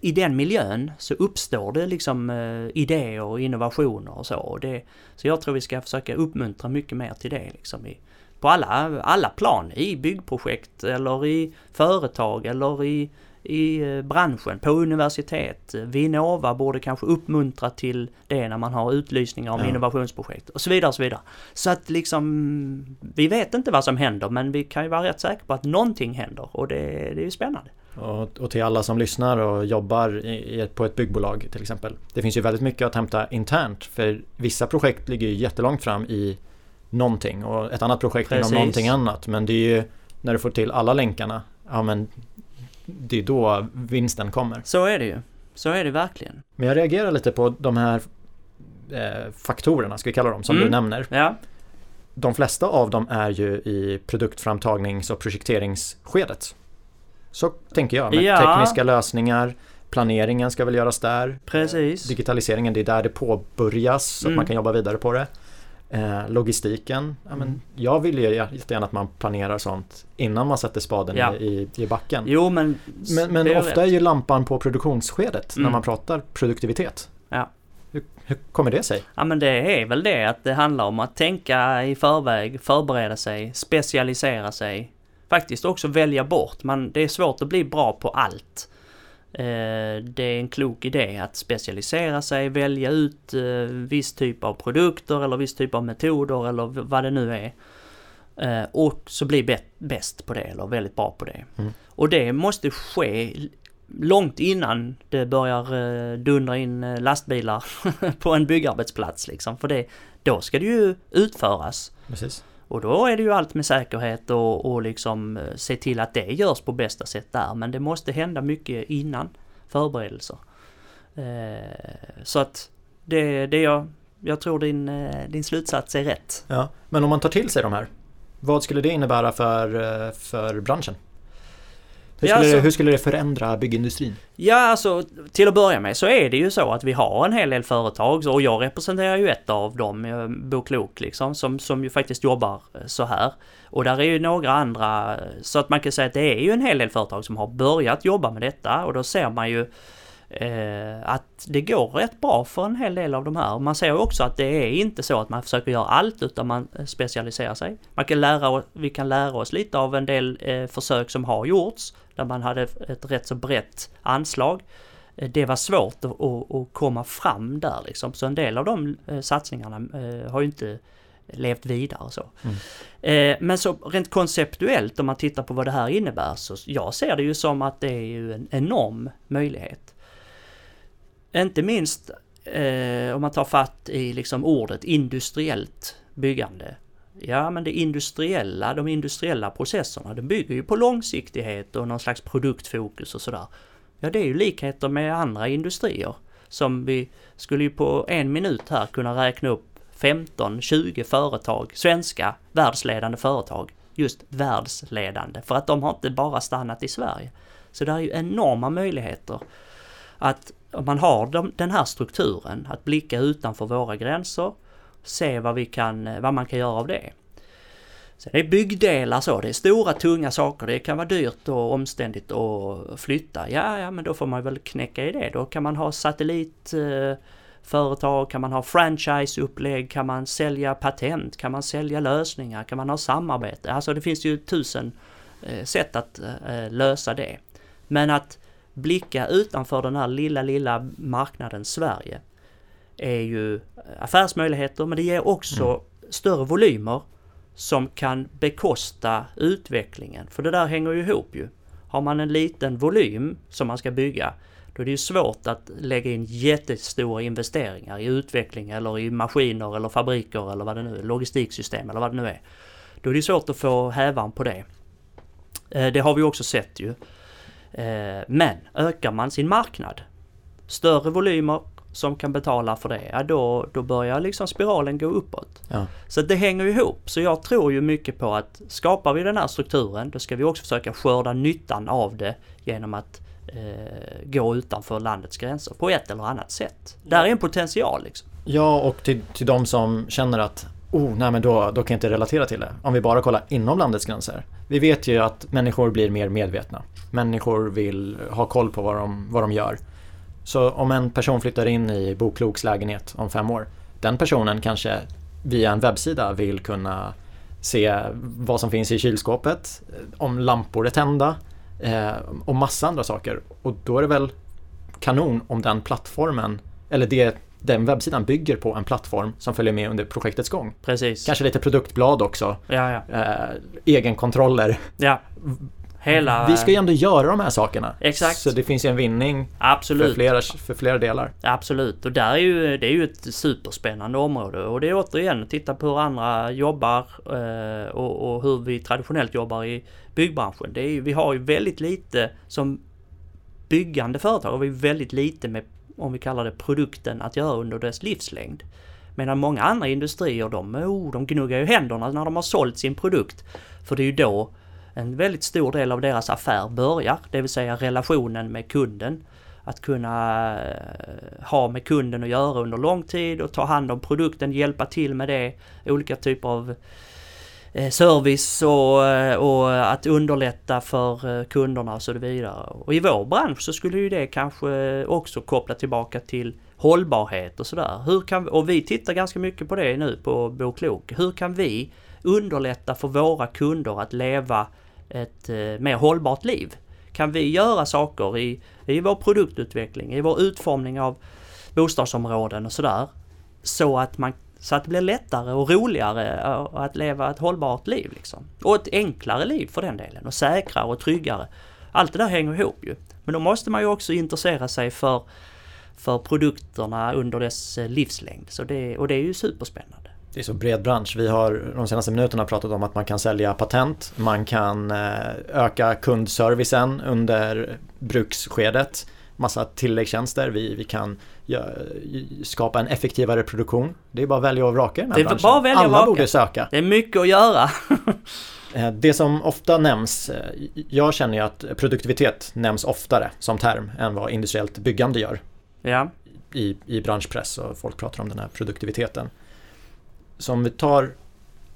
i den miljön så uppstår det liksom eh, idéer och innovationer och så. Och det, så jag tror vi ska försöka uppmuntra mycket mer till det liksom i, på alla, alla plan. I byggprojekt eller i företag eller i i eh, branschen, på universitet. Vinnova borde kanske uppmuntra till det när man har utlysningar om ja. innovationsprojekt och så vidare och så vidare. Så att liksom, vi vet inte vad som händer men vi kan ju vara rätt säkra på att någonting händer och det, det är ju spännande. Och, och, till alla som lyssnar och jobbar i, på ett byggbolag till exempel. Det finns ju väldigt mycket att hämta internt för vissa projekt ligger ju jättelångt fram i någonting och ett annat projekt Precis. inom någonting annat. Men det är ju när du får till alla länkarna, ja men det är då vinsten kommer. Så är det ju. Så är det verkligen. Men jag reagerar lite på de här eh, faktorerna, ska vi kalla dem, som mm. du nämner. Ja. De flesta av dem är ju i produktframtagnings och projekteringsskedet. Så tänker jag, med ja. tekniska lösningar, planeringen ska väl göras där. Precis. Digitaliseringen, det är där det påbörjas, så mm. att man kan jobba vidare på det. Eh, logistiken, ja, men mm. jag vill ju jättegärna att man planerar sånt innan man sätter spaden ja. i, i backen. Jo men Men, men ofta rätt. är ju lampan på produktionsskedet mm. när man pratar produktivitet. Ja. Hur, hur, kommer det sig? Ja men det är väl det att det handlar om att tänka i förväg, förbereda sig, specialisera sig. Faktiskt också välja bort. Man, det är svårt att bli bra på allt. Eh, det är en klok idé att specialisera sig, välja ut eh, viss typ av produkter eller viss typ av metoder eller vad det nu är. Eh, och så bli bäst på det eller väldigt bra på det. Mm. Och det måste ske långt innan det börjar dundra in lastbilar [LAUGHS] på en byggarbetsplats liksom. För det, då ska det ju utföras. Precis. Och då är det ju allt med säkerhet och, och liksom eh, se till att det görs på bästa sätt där. Men det måste hända mycket innan förberedelser. Eh, så att det, det jag, jag tror din, eh, din slutsats är rätt. Ja, men om man tar till sig de här, vad skulle det innebära för, eh, för branschen? Hur skulle, ja, alltså, det, hur skulle det förändra byggindustrin? Ja, alltså till att börja med så är det ju så att vi har en hel del företag och jag representerar ju ett av dem, Boklok liksom, som, som ju faktiskt jobbar eh, så här. Och där är ju några andra, så att man kan säga att det är ju en hel del företag som har börjat jobba med detta och då ser man ju eh, att det går rätt bra för en hel del av de här. Man ser också att det är inte så att man försöker göra allt utan man specialiserar sig. Man kan lära, vi kan lära oss lite av en del eh, försök som har gjorts där man hade ett rätt så brett anslag. Eh, det var svårt att, att, att komma fram där liksom, så en del av de eh, satsningarna eh, har ju inte levt vidare så. Mm. Men så rent konceptuellt om man tittar på vad det här innebär så jag ser det ju som att det är ju en enorm möjlighet. Inte minst eh, om man tar fatt i liksom ordet industriellt byggande. Ja, men det industriella, de industriella processerna, de bygger ju på långsiktighet och någon slags produktfokus och sådär. Ja, det är ju likheter med andra industrier. som vi skulle ju på en minut här kunna räkna upp 15-20 företag, svenska världsledande företag, just världsledande, för att de har inte bara stannat i Sverige. Så det är ju enorma möjligheter att om man har de, den här strukturen, att blicka utanför våra gränser, se vad, vi kan, eh, vad man kan göra av det. Så det är byggdelar så, det är stora tunga saker, det kan vara dyrt och omständigt att flytta. Ja, ja, men då får man väl knäcka i det. Då kan man ha satellitföretag, kan man ha franchiseupplägg, kan man sälja patent, kan man sälja lösningar, kan man ha samarbete. Alltså det finns ju tusen eh, sätt att eh, lösa det. Men att blicka utanför den här lilla, lilla marknaden Sverige är ju affärsmöjligheter men det ger också mm. större volymer som kan bekosta utvecklingen. För det där hänger ju ihop ju. Har man en liten volym som man ska bygga då är det ju svårt att lägga in jättestora investeringar i utveckling eller i maskiner eller fabriker eller vad det nu är, logistiksystem eller vad det nu är. Då är det svårt att få hävan på det. Eh, det har vi också sett ju. Eh, men ökar man sin marknad, större volymer som kan betala för det, ja då, då börjar liksom spiralen gå uppåt. Ja. Så det hänger ihop. Så jag tror ju mycket på att skapar vi den här strukturen, då ska vi också försöka skörda nyttan av det genom att eh, gå utanför landets gränser på ett eller annat sätt. Där är en potential liksom. Ja, och till, till de som känner att oh, nej men då, då kan jag inte relatera till det. Om vi bara kollar inom landets gränser. Vi vet ju att människor blir mer medvetna. Människor vill ha koll på vad de, vad de gör. Så om en person flyttar in i Bokloks lägenhet om fem år, den personen kanske via en webbsida vill kunna se vad som finns i kylskåpet, om lampor är tända eh, och massa andra saker. Och då är det väl kanon om den plattformen, eller det den webbsidan bygger på en plattform som följer med under projektets gång. Precis. Kanske lite produktblad också. Ja, ja. Eh, egenkontroller. Ja. Hela... Vi ska ju ändå göra de här sakerna. Exakt. Så det finns ju en vinning Absolut. För, flera, för flera delar. Absolut. Och där är ju, det är ju ett superspännande område. Och det är återigen att titta på hur andra jobbar eh, och, och, hur vi traditionellt jobbar i byggbranschen. Det är, vi har ju väldigt lite som byggande företag har vi väldigt lite med om vi kallar det produkten, att göra under dess livslängd. Medan många andra industrier de, oh, de gnuggar ju händerna när de har sålt sin produkt. För det är ju då en väldigt stor del av deras affär börjar, det vill säga relationen med kunden. Att kunna eh, ha med kunden att göra under lång tid och ta hand om produkten, hjälpa till med det. Olika typer av Eh, Eh, service och, eh, och, att underlätta för eh, kunderna och så vidare. Och i vår bransch så skulle ju det kanske också koppla tillbaka till hållbarhet och sådär. Hur kan, och vi tittar ganska mycket på det nu på Boklok. Hur kan vi underlätta för våra kunder att leva ett mer hållbart liv? Kan vi göra saker i, i vår produktutveckling, i vår utformning av bostadsområden och sådär, så att man så att det blir lättare och roligare eh, att leva ett hållbart liv liksom. Och ett enklare liv för den delen och säkrare och tryggare. Allt det där hänger ihop ju. Men då måste man ju också intressera sig för, för produkterna under dess eh, livslängd. Så det, och det är ju superspännande. Det är så bred bransch. Vi har de senaste minuterna pratat om att man kan sälja patent, man kan eh, öka kundservicen under bruksskedet massa tilläggstjänster. Vi, vi kan skapa en effektivare produktion. Det är bara att välja och vraka i den här det är branschen. Bara välja Alla borde söka. Det är mycket att göra. [LAUGHS] Eh, det som ofta nämns, eh, jag känner ju att produktivitet nämns oftare som term än vad industriellt byggande gör. Ja. I, i branschpress och folk pratar om den här produktiviteten. Så om vi tar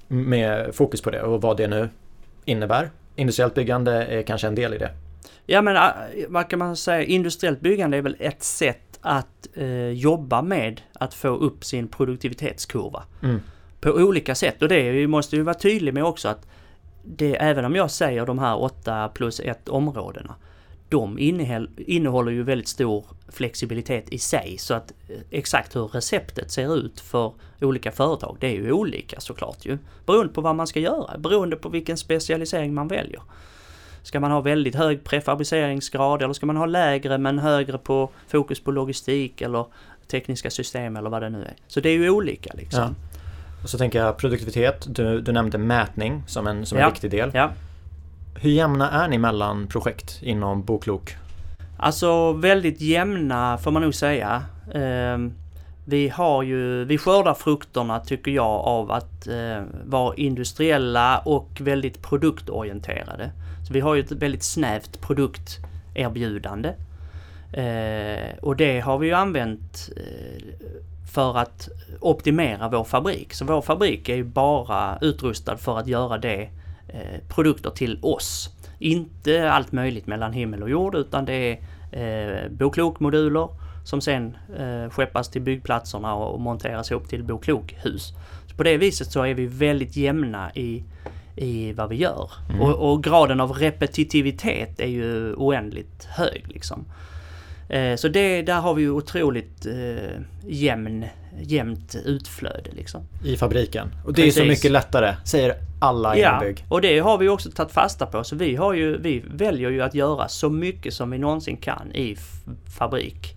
med fokus på det och vad det nu innebär. Industriellt byggande är kanske en del i det. Ja men äh, vad kan man säga, industriellt byggande är väl ett sätt att eh, jobba med att få upp sin produktivitetskurva. Mm. På olika sätt och det måste ju vara tydlig med också att det, även om jag säger de här 8 plus 1 områdena, de innehåller ju väldigt stor flexibilitet i sig så att eh, exakt hur receptet ser ut för olika företag, det är ju olika såklart ju. Beroende på vad man ska göra, beroende på vilken specialisering man väljer. Ska man ha väldigt hög prefabriceringsgrad eller ska man ha lägre men högre på fokus på logistik eller tekniska system eller vad det nu är. Så det är ju olika liksom. Ja. Och så tänker jag produktivitet, du, du nämnde mätning som en, som en ja. viktig del. Ja. Hur jämna är ni mellan projekt inom Boklok? Alltså väldigt jämna får man nog säga. Eh, vi har ju, vi skördar frukterna tycker jag av att eh, vara industriella och väldigt produktorienterade. Så vi har ju ett väldigt snävt produkterbjudande. Eh, och det har vi ju använt eh, för att optimera vår fabrik. Så vår fabrik är ju bara utrustad för att göra det eh, produkter till oss. Inte allt möjligt mellan himmel och jord utan det är eh, boklokmoduler som sen eh, skeppas till byggplatserna och monteras ihop till boklokhus. Så på det viset så är vi väldigt jämna i, i vad vi gör. Mm. Och, och, graden av repetitivitet är ju oändligt hög liksom. Eh, så det, där har vi ju otroligt eh, jämn, jämnt utflöde liksom. I fabriken. Och det Precis. är så mycket lättare, säger alla inom ja, bygg. och det har vi också tagit fasta på. Så vi, har ju, vi väljer ju att göra så mycket som vi någonsin kan i fabrik.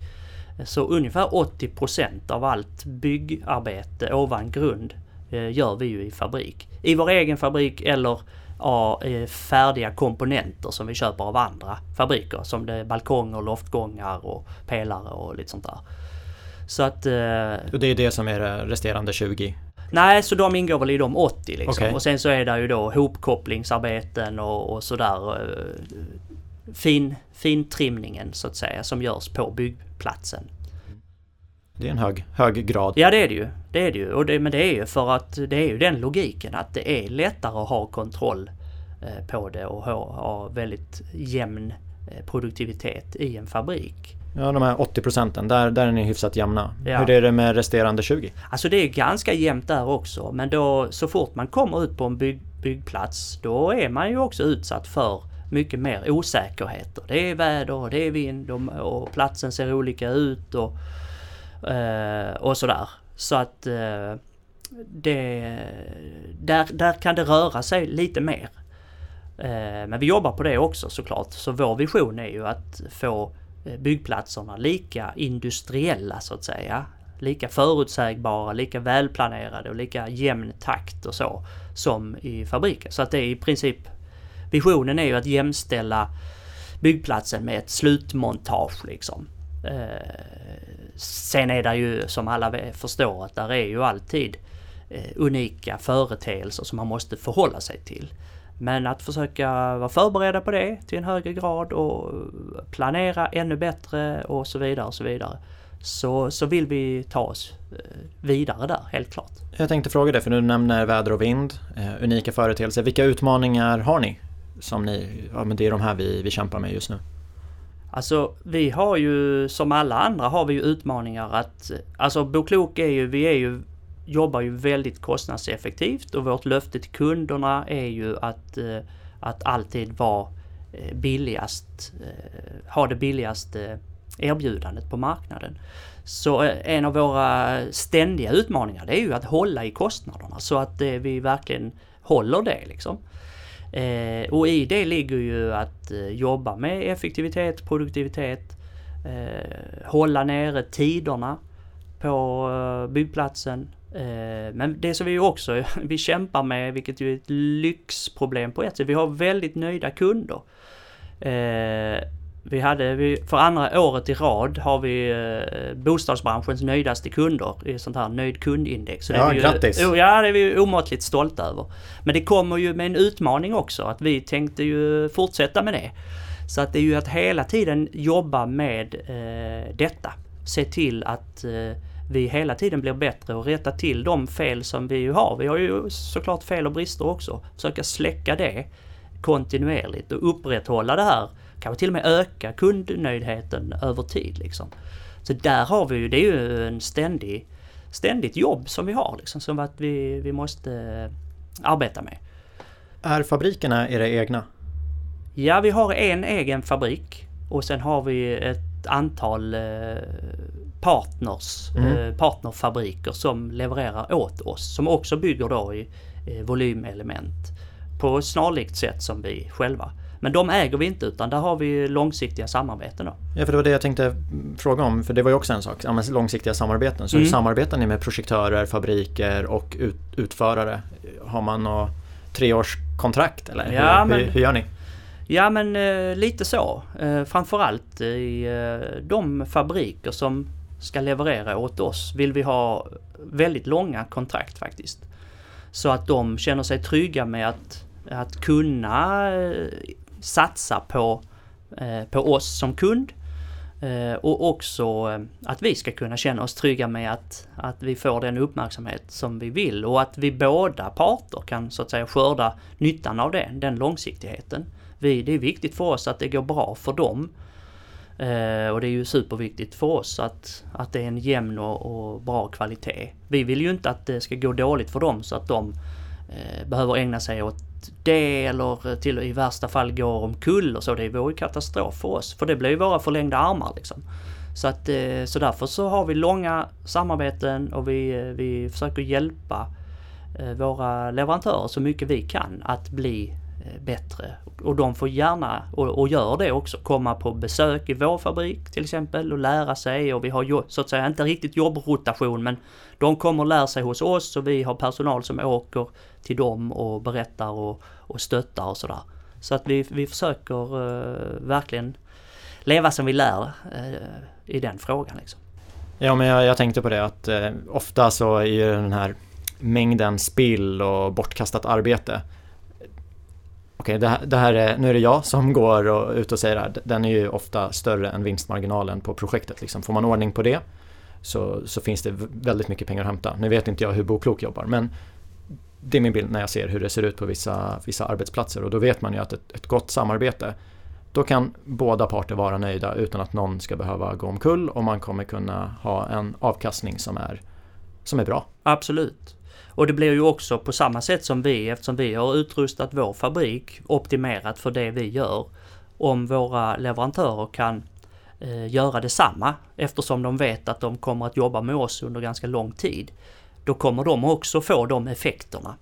Så ungefär 80% av allt byggarbete ovan grund eh, gör vi ju i fabrik. I vår egen fabrik eller av eh, färdiga komponenter som vi köper av andra fabriker. Som det är balkonger, loftgångar och pelare och lite sånt där. Så att... Eh, och det är det som är resterande 20? Nej, så de ingår väl i de 80 liksom. Okay. Och sen så är det ju då hopkopplingsarbeten och, och sådär. Fin, fintrimningen så att säga som görs på byggplatsen. Det är en hög, hög grad. Ja det är det ju. Det är det ju. Och det, men det är ju för att det är ju den logiken att det är lättare att ha kontroll eh, på det och ha, ha väldigt jämn eh, produktivitet i en fabrik. Ja de här 80 procenten, där, där är ni hyfsat jämna. Ja. Hur är det med resterande 20? Alltså det är ganska jämnt där också men då så fort man kommer ut på en bygg, byggplats då är man ju också utsatt för mycket mer osäkerheter. Det är väder och det är vind och, och platsen ser olika ut och Eh, och sådär. Så att eh, det, där, där kan det röra sig lite mer. Eh, men vi jobbar på det också såklart. Så vår vision är ju att få eh, byggplatserna lika industriella så att säga. Lika förutsägbara, lika välplanerade och lika jämn takt och så som i fabriken. Så att det är i princip Visionen är ju att jämställa byggplatsen med ett slutmontage liksom. Eh, sen är det ju som alla förstår att där är ju alltid eh, unika företeelser som man måste förhålla sig till. Men att försöka vara förberedda på det till en högre grad och planera ännu bättre och så vidare och så vidare. Så, så vill vi ta oss eh, vidare där, helt klart. Jag tänkte fråga dig, för du nämner väder och vind, eh, unika företeelser. Vilka utmaningar har ni? Som ni, ja men det är de här vi, vi kämpar med just nu. Alltså vi har ju som alla andra har vi ju utmaningar att Alltså Boklok är ju, vi är ju jobbar ju väldigt kostnadseffektivt och vårt löfte till kunderna är ju att, eh, att alltid vara eh, billigast, eh, ha det billigaste erbjudandet på marknaden. Så en av våra ständiga utmaningar det är ju att hålla i kostnaderna så att vi verkligen håller det liksom. Eh, och i det ligger ju att eh, jobba med effektivitet, produktivitet, eh, hålla nere tiderna på eh, byggplatsen. Eh, men det som vi också [LAUGHS] vi kämpar med, vilket ju är ett lyxproblem på ett sätt, vi har väldigt nöjda kunder. Eh, vi hade, för andra året i rad har vi eh, bostadsbranschens nöjdaste kunder i sånt här nöjd kundindex. Så ja, det är grattis! Ju, ja, det är vi omåttligt stolta över. Men det kommer ju med en utmaning också, att vi tänkte ju fortsätta med det. Så att det är ju att hela tiden jobba med eh, detta. Se till att eh, vi hela tiden blir bättre och rätta till de fel som vi ju har. Vi har ju såklart fel och brister också. Försöka släcka det kontinuerligt och upprätthålla det här kanske till och med öka kundnöjdheten över tid. Liksom. Så där har vi ju, det är ju en ständig, ständigt jobb som vi har liksom, som att vi, vi måste arbeta med. Är fabrikerna era egna? Ja, vi har en egen fabrik och sen har vi ett antal eh, partners, mm. Eh, partnerfabriker som levererar åt oss som också bygger då i eh, volymelement på snarlikt sätt som vi själva. Men de äger vi inte utan där har vi långsiktiga samarbeten då. Ja, för det var det jag tänkte fråga om, för det var ju också en sak, ja, långsiktiga samarbeten. Så mm. hur samarbetar ni med projektörer, fabriker och ut, utförare? Har man något treårskontrakt eller ja, hur, men, hur, hur, gör ni? Ja men eh, lite så. Eh, framförallt i eh, de fabriker som ska leverera åt oss vill vi ha väldigt långa kontrakt faktiskt. Så att de känner sig trygga med att, att kunna eh, satsa på, eh, på oss som kund. Eh, och också eh, att vi ska kunna känna oss trygga med att, att vi får den uppmärksamhet som vi vill och att vi båda parter kan så att säga skörda nyttan av det, den långsiktigheten. Vi, det är viktigt för oss att det går bra för dem. Eh, och det är ju superviktigt för oss att, att det är en jämn och, och, bra kvalitet. Vi vill ju inte att det ska gå dåligt för dem så att de Eh, behöver ägna sig åt det eller till i värsta fall går omkull och så. Det vore ju katastrof för oss. För det blir ju våra förlängda armar liksom. Så, att, eh, så därför så har vi långa samarbeten och vi, eh, vi försöker hjälpa våra leverantörer så mycket vi kan att bli Eh, bättre. Och de får gärna, och, och gör det också, komma på besök i vår fabrik till exempel och lära sig och vi har så att säga inte riktigt jobbrotation men de kommer och lär sig hos oss och vi har personal som åker till dem och berättar och, och stöttar och sådär. Så att vi, vi försöker uh, verkligen leva som vi lär uh, i den frågan. Liksom. Ja men jag, jag tänkte på det att uh, ofta så är ju den här mängden spill och bortkastat arbete okej, okay, det, det, här är, nu är det jag som går och, ut och säger det här. Den är ju ofta större än vinstmarginalen på projektet. Liksom. Får man ordning på det så, så finns det väldigt mycket pengar att hämta. Nu vet inte jag hur Boklok jobbar men det är min bild när jag ser hur det ser ut på vissa, vissa arbetsplatser och då vet man ju att ett, ett gott samarbete då kan båda parter vara nöjda utan att någon ska behöva gå omkull och man kommer kunna ha en avkastning som är, som är bra. Absolut. Och det blir ju också på samma sätt som vi, eftersom vi har utrustat vår fabrik optimerat för det vi gör. Om våra leverantörer kan eh, göra detsamma eftersom de vet att de kommer att jobba med oss under ganska lång tid. Då kommer de också få de effekterna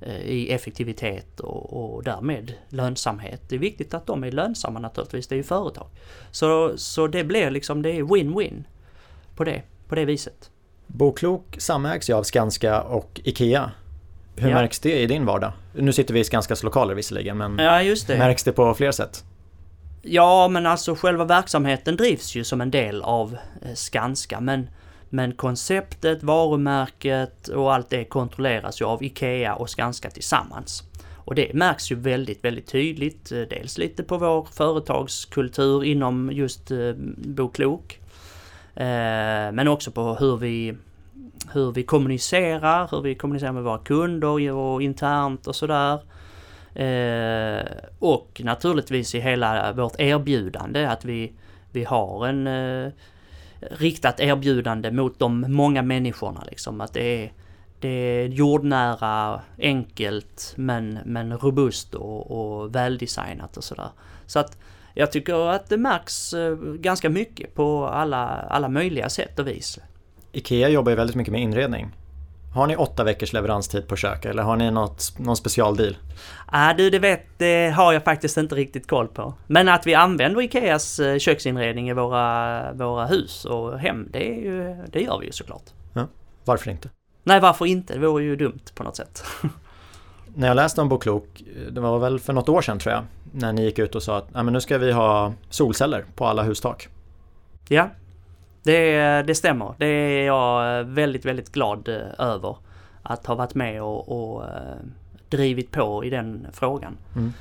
eh, i effektivitet och, och därmed lönsamhet. Det är viktigt att de är lönsamma naturligtvis, det är ju företag. Så, så det blir liksom, det är win-win på det, på det viset. Boklok samägs ju av Skanska och IKEA. Hur ja. märks det i din vardag? Nu sitter vi i Skanskas lokaler visserligen men ja, det. märks det på fler sätt? Ja men alltså själva verksamheten drivs ju som en del av eh, Skanska men, men konceptet, varumärket och allt det kontrolleras ju av IKEA och Skanska tillsammans. Och det märks ju väldigt, väldigt tydligt. Eh, dels lite på vår företagskultur inom just eh, Boklok. Eh, men också på hur vi, hur vi kommunicerar, hur vi kommunicerar med våra kunder och internt och sådär. Eh, och naturligtvis i hela vårt erbjudande att vi, vi har en eh, riktat erbjudande mot de många människorna liksom. Att det är, det är jordnära, enkelt men, men robust och, och väldesignat och sådär. Så att jag tycker att det märks eh, ganska mycket på alla, alla möjliga sätt och vis. IKEA jobbar ju väldigt mycket med inredning. Har ni åtta veckors leveranstid på kök eller har ni något, någon specialdeal? Ja du, det vet, det har jag faktiskt inte riktigt koll på. Men att vi använder Ikeas eh, köksinredning i våra, våra hus och hem, det, är ju, det gör vi ju såklart. Ja, varför inte? Nej, varför inte? Det vore ju dumt på något sätt. [LAUGHS] När jag läste om Boklok, det var väl för något år sedan tror jag, när ni gick ut och sa att men nu ska vi ha solceller på alla hustak. Ja, det, det stämmer. Det är jag väldigt, väldigt glad eh, över. Att ha varit med och, och eh, drivit på i den frågan. Mm.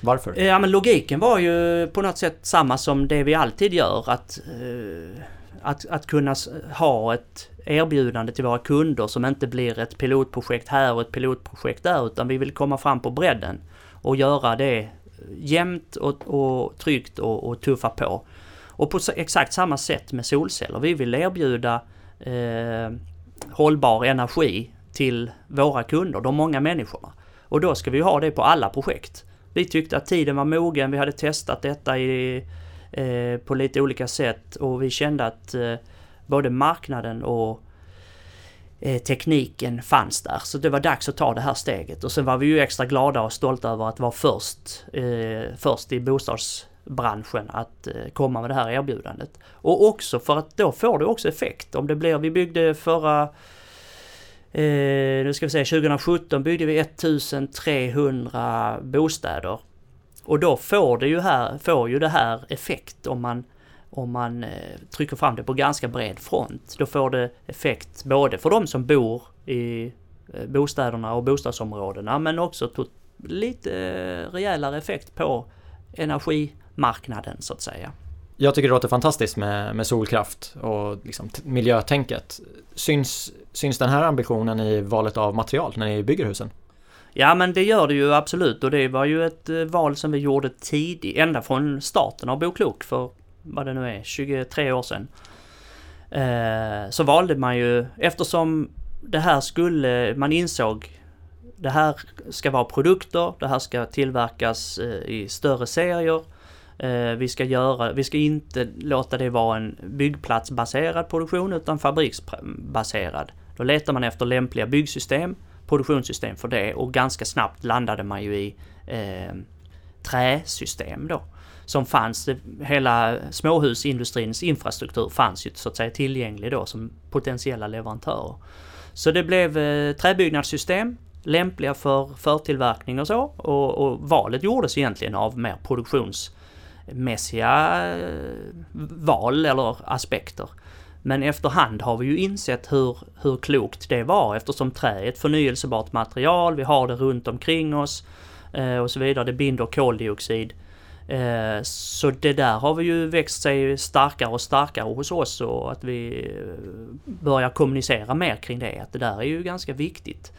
Varför? Ja men logiken var ju på något sätt samma som det vi alltid gör. Att, eh, att, att kunna ha ett erbjudande till våra kunder som inte blir ett pilotprojekt här och ett pilotprojekt där utan vi vill komma fram på bredden och göra det jämnt och, och tryggt och, och tuffa på. Och på exakt samma sätt med solceller. Vi vill erbjuda eh, hållbar energi till våra kunder, de många människorna. Och då ska vi ha det på alla projekt. Vi tyckte att tiden var mogen, vi hade testat detta i, eh, på lite olika sätt och vi kände att eh, både marknaden och Eh, tekniken fanns där. Så det var dags att ta det här steget. Och sen var vi ju extra glada och stolta över att vara först, eh, först i bostadsbranschen att eh, komma med det här erbjudandet. Och också för att då får det också effekt. Om det blir, vi byggde förra eh, nu ska vi säga 2017 byggde vi 1300 bostäder. Och då får det ju här, får ju det här effekt om man, om man eh, trycker fram det på ganska bred front. Då får det effekt både för de som bor i eh, bostäderna och bostadsområdena men också lite eh, rejälare effekt på energimarknaden så att säga. Jag tycker det låter fantastiskt med, med solkraft och liksom miljötänket. Syns, syns den här ambitionen i valet av material när ni bygger husen? Ja men det gör det ju absolut och det var ju ett val som vi gjorde tidigt, ända från starten av Boklok för vad det nu är, 23 år sedan. Eh, så valde man ju, eftersom det här skulle, man insåg det här ska vara produkter, det här ska tillverkas eh, i större serier. Eh, vi ska, göra, vi ska inte låta det vara en byggplatsbaserad produktion utan fabriksbaserad. Då letar man efter lämpliga byggsystem, produktionssystem för det och ganska snabbt landade man ju i eh, träsystem då. Som fanns, hela småhusindustrins infrastruktur fanns ju så att säga tillgänglig då som potentiella leverantörer. Så det blev eh, träbyggnadssystem lämpliga för förtillverkning och så. Och, och valet gjordes egentligen av mer produktionsmässiga eh, val eller aspekter. Men efterhand har vi ju insett hur, hur klokt det var eftersom trä är ett förnyelsebart material, vi har det runt omkring oss eh, och så vidare. Det binder koldioxid. Eh, så det där har vi ju växt sig starkare och starkare hos oss och att vi eh, börjar kommunicera mer kring det. Att det där är ju ganska viktigt.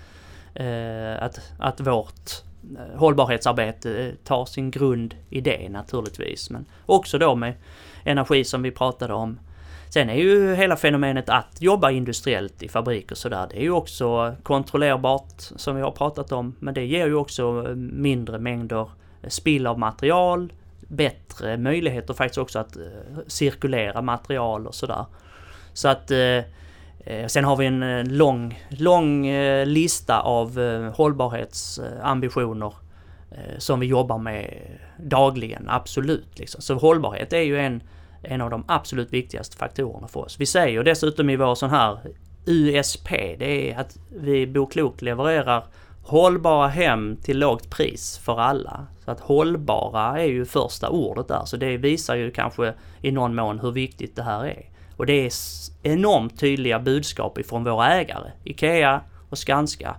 Eh, att, att vårt hållbarhetsarbete tar sin grund i det naturligtvis. Men också då med energi som vi pratade om. Sen är ju hela fenomenet att jobba industriellt i fabriker sådär, det är ju också kontrollerbart som vi har pratat om. Men det ger ju också mindre mängder spill av material, bättre möjligheter faktiskt också att eh, cirkulera material och sådär. Så att eh, eh, sen har vi en lång, lång lista av hållbarhetsambitioner som vi jobbar med dagligen, absolut. Liksom. Så hållbarhet är ju en, en av de absolut viktigaste faktorerna för oss. Vi säger dessutom i vår sån här USP, det är att vi Boklokt levererar hållbara hem till lågt pris för alla. Så att hållbara är ju första ordet där, så det visar ju kanske i någon mån hur viktigt det här är. Och det är enormt tydliga budskap ifrån våra ägare, IKEA och Skanska.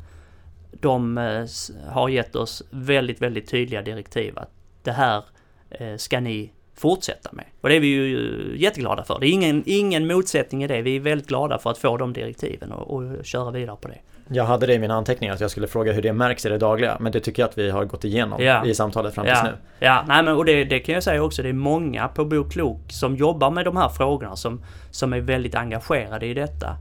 De eh, har gett oss väldigt, väldigt tydliga direktiv att det här eh, ska ni fortsätta med. Och det är vi ju jätteglada för. Det är ingen, ingen motsättning i det. Vi är väldigt glada för att få de direktiven och, och köra vidare på det. Jag hade det i mina anteckningar att jag skulle fråga hur det märks i det dagliga men det tycker jag att vi har gått igenom ja. i samtalet fram tills ja. nu. Ja, nej men och det, det, kan jag säga också, det är många på Boklok som jobbar med de här frågorna som, som är väldigt engagerade i detta.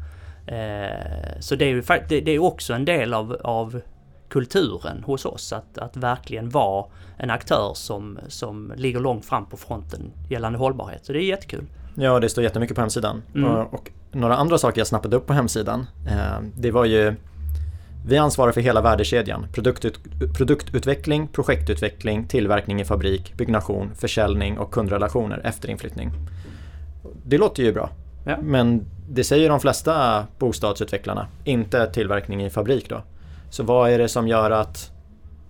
Eh, så det är ju det, det är också en del av, av kulturen hos oss att, att verkligen vara en aktör som, som ligger långt fram på fronten gällande hållbarhet. Så det är jättekul. Ja, det står jättemycket på hemsidan. Mm. Och, och, några andra saker jag snappade upp på hemsidan, eh, det var ju vi ansvarar för hela värdekedjan. Produktut produktutveckling, projektutveckling, tillverkning i fabrik, byggnation, försäljning och kundrelationer efter inflyttning. Det låter ju bra. Ja. Men det säger de flesta bostadsutvecklarna, inte tillverkning i fabrik då. Så vad är det som gör att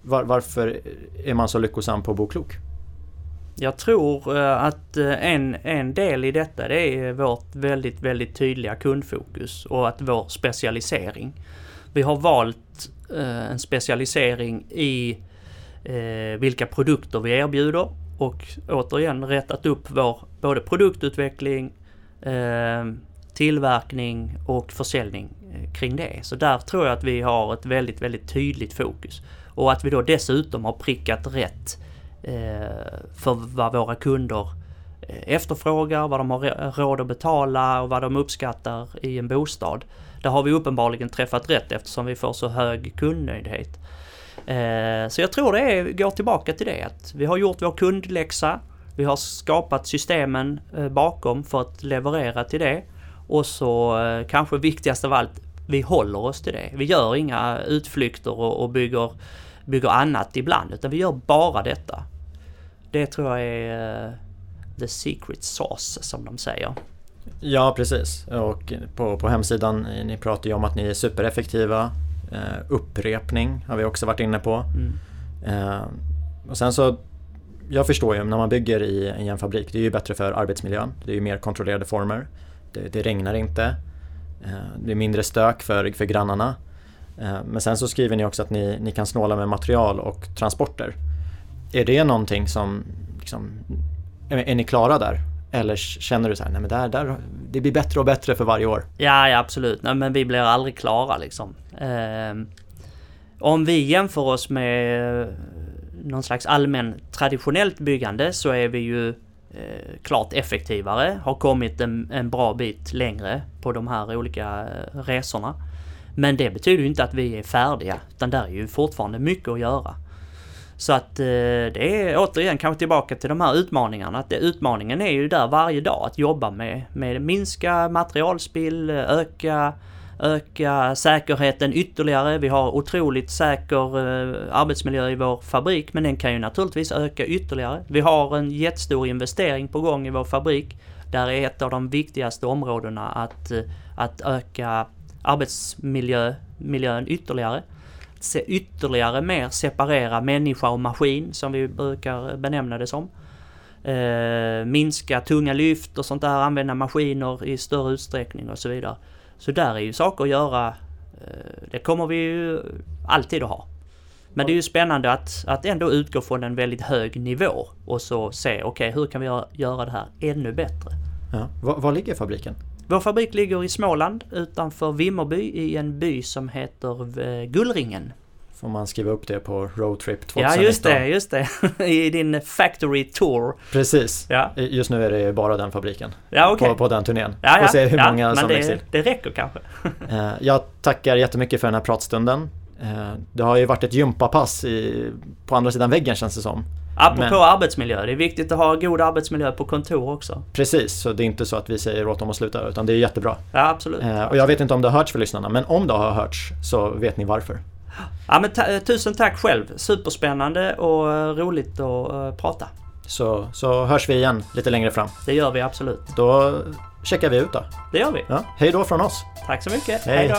var, varför är man så lyckosam på Boklok? Jag tror eh, att eh, en, en del i detta det är vårt väldigt, väldigt tydliga kundfokus och att vår specialisering. Vi har valt eh, en specialisering i eh, vilka produkter vi erbjuder och återigen rättat upp vår både produktutveckling, eh, tillverkning och försäljning eh, kring det. Så där tror jag att vi har ett väldigt, väldigt tydligt fokus. Och att vi då dessutom har prickat rätt eh, för vad våra kunder efterfrågar, vad de har råd att betala och vad de uppskattar i en bostad. Där har vi uppenbarligen träffat rätt eftersom vi får så hög kundnöjdhet. Eh, så jag tror det är, går tillbaka till det att vi har gjort vår kundläxa. Vi har skapat systemen eh, bakom för att leverera till det. Och så eh, kanske viktigast av allt, vi håller oss till det. Vi gör inga utflykter och, och bygger, bygger annat ibland, utan vi gör bara detta. Det tror jag är the secret sauce som de säger. Ja precis och på, på hemsidan, ni pratar ju om att ni är supereffektiva. Uh, upprepning har vi också varit inne på. Mm. Uh, och sen så jag förstår ju när man bygger i, i en fabrik, det är ju bättre för arbetsmiljön. Det är ju mer kontrollerade former. Det, det regnar inte. Eh, det är mindre stök för, för grannarna. Eh, men sen så skriver ni också att ni, ni kan snåla med material och transporter. Är det någonting som, liksom, är, är ni klara där? Eller känner du så här, nej men där, där, det blir bättre och bättre för varje år? Ja, ja absolut. Nej, men vi blir aldrig klara liksom. Eh, om vi jämför oss med eh, någon slags allmän traditionellt byggande så är vi ju eh, klart effektivare, har kommit en, en, bra bit längre på de här olika eh, resorna. Men det betyder ju inte att vi är färdiga, utan där är ju fortfarande mycket att göra. Så att eh, det är återigen kanske tillbaka till de här utmaningarna. Att det, utmaningen är ju där varje dag att jobba med, med minska materialspill, öka öka säkerheten ytterligare. Vi har otroligt säker eh, arbetsmiljö i vår fabrik men den kan ju naturligtvis öka ytterligare. Vi har en jättestor investering på gång i vår fabrik. Där är ett av de viktigaste områdena att, eh, att öka arbetsmiljön ytterligare. Se ytterligare mer separera människa och maskin som vi brukar benämna det som. Eh, minska tunga lyft och sånt där, använda maskiner i större utsträckning och så vidare. Så där är ju saker att göra. Eh, det kommer vi ju alltid att ha. Men det är ju spännande att, att ändå utgå från en väldigt hög nivå och så se, okej, okay, hur kan vi göra det här ännu bättre? Ja. Var, var, ligger fabriken? Vår fabrik ligger i Småland utanför Vimmerby i en by som heter eh, Gullringen. Får man skriva upp det på Roadtrip 2019? Ja, just det, just det. [LAUGHS] I din Factory Tour. Precis. Ja. Just nu är det bara den fabriken. Ja, okay. på, på den turnén. Ja, ja. Får se hur ja, många som det, läggs till. det räcker kanske. [LAUGHS] Eh, jag tackar jättemycket för den här pratstunden. Eh, det har ju varit ett gympapass i, på andra sidan väggen känns det som. Apropå Men, arbetsmiljö, det är viktigt att ha god arbetsmiljö på kontor också. Precis, så det är inte så att vi säger åt dem att sluta utan det är jättebra. Ja, absolut. Eh, och jag vet inte om det har hörts för lyssnarna, men om det har hörts så vet ni varför. Ja, men ta tusen tack själv! Superspännande och eh, roligt att uh, prata. Så, så hörs vi igen lite längre fram. Det gör vi absolut. Då checkar vi ut då. Det gör vi. Ja, hej då från oss! Tack så mycket! Hej, hej då!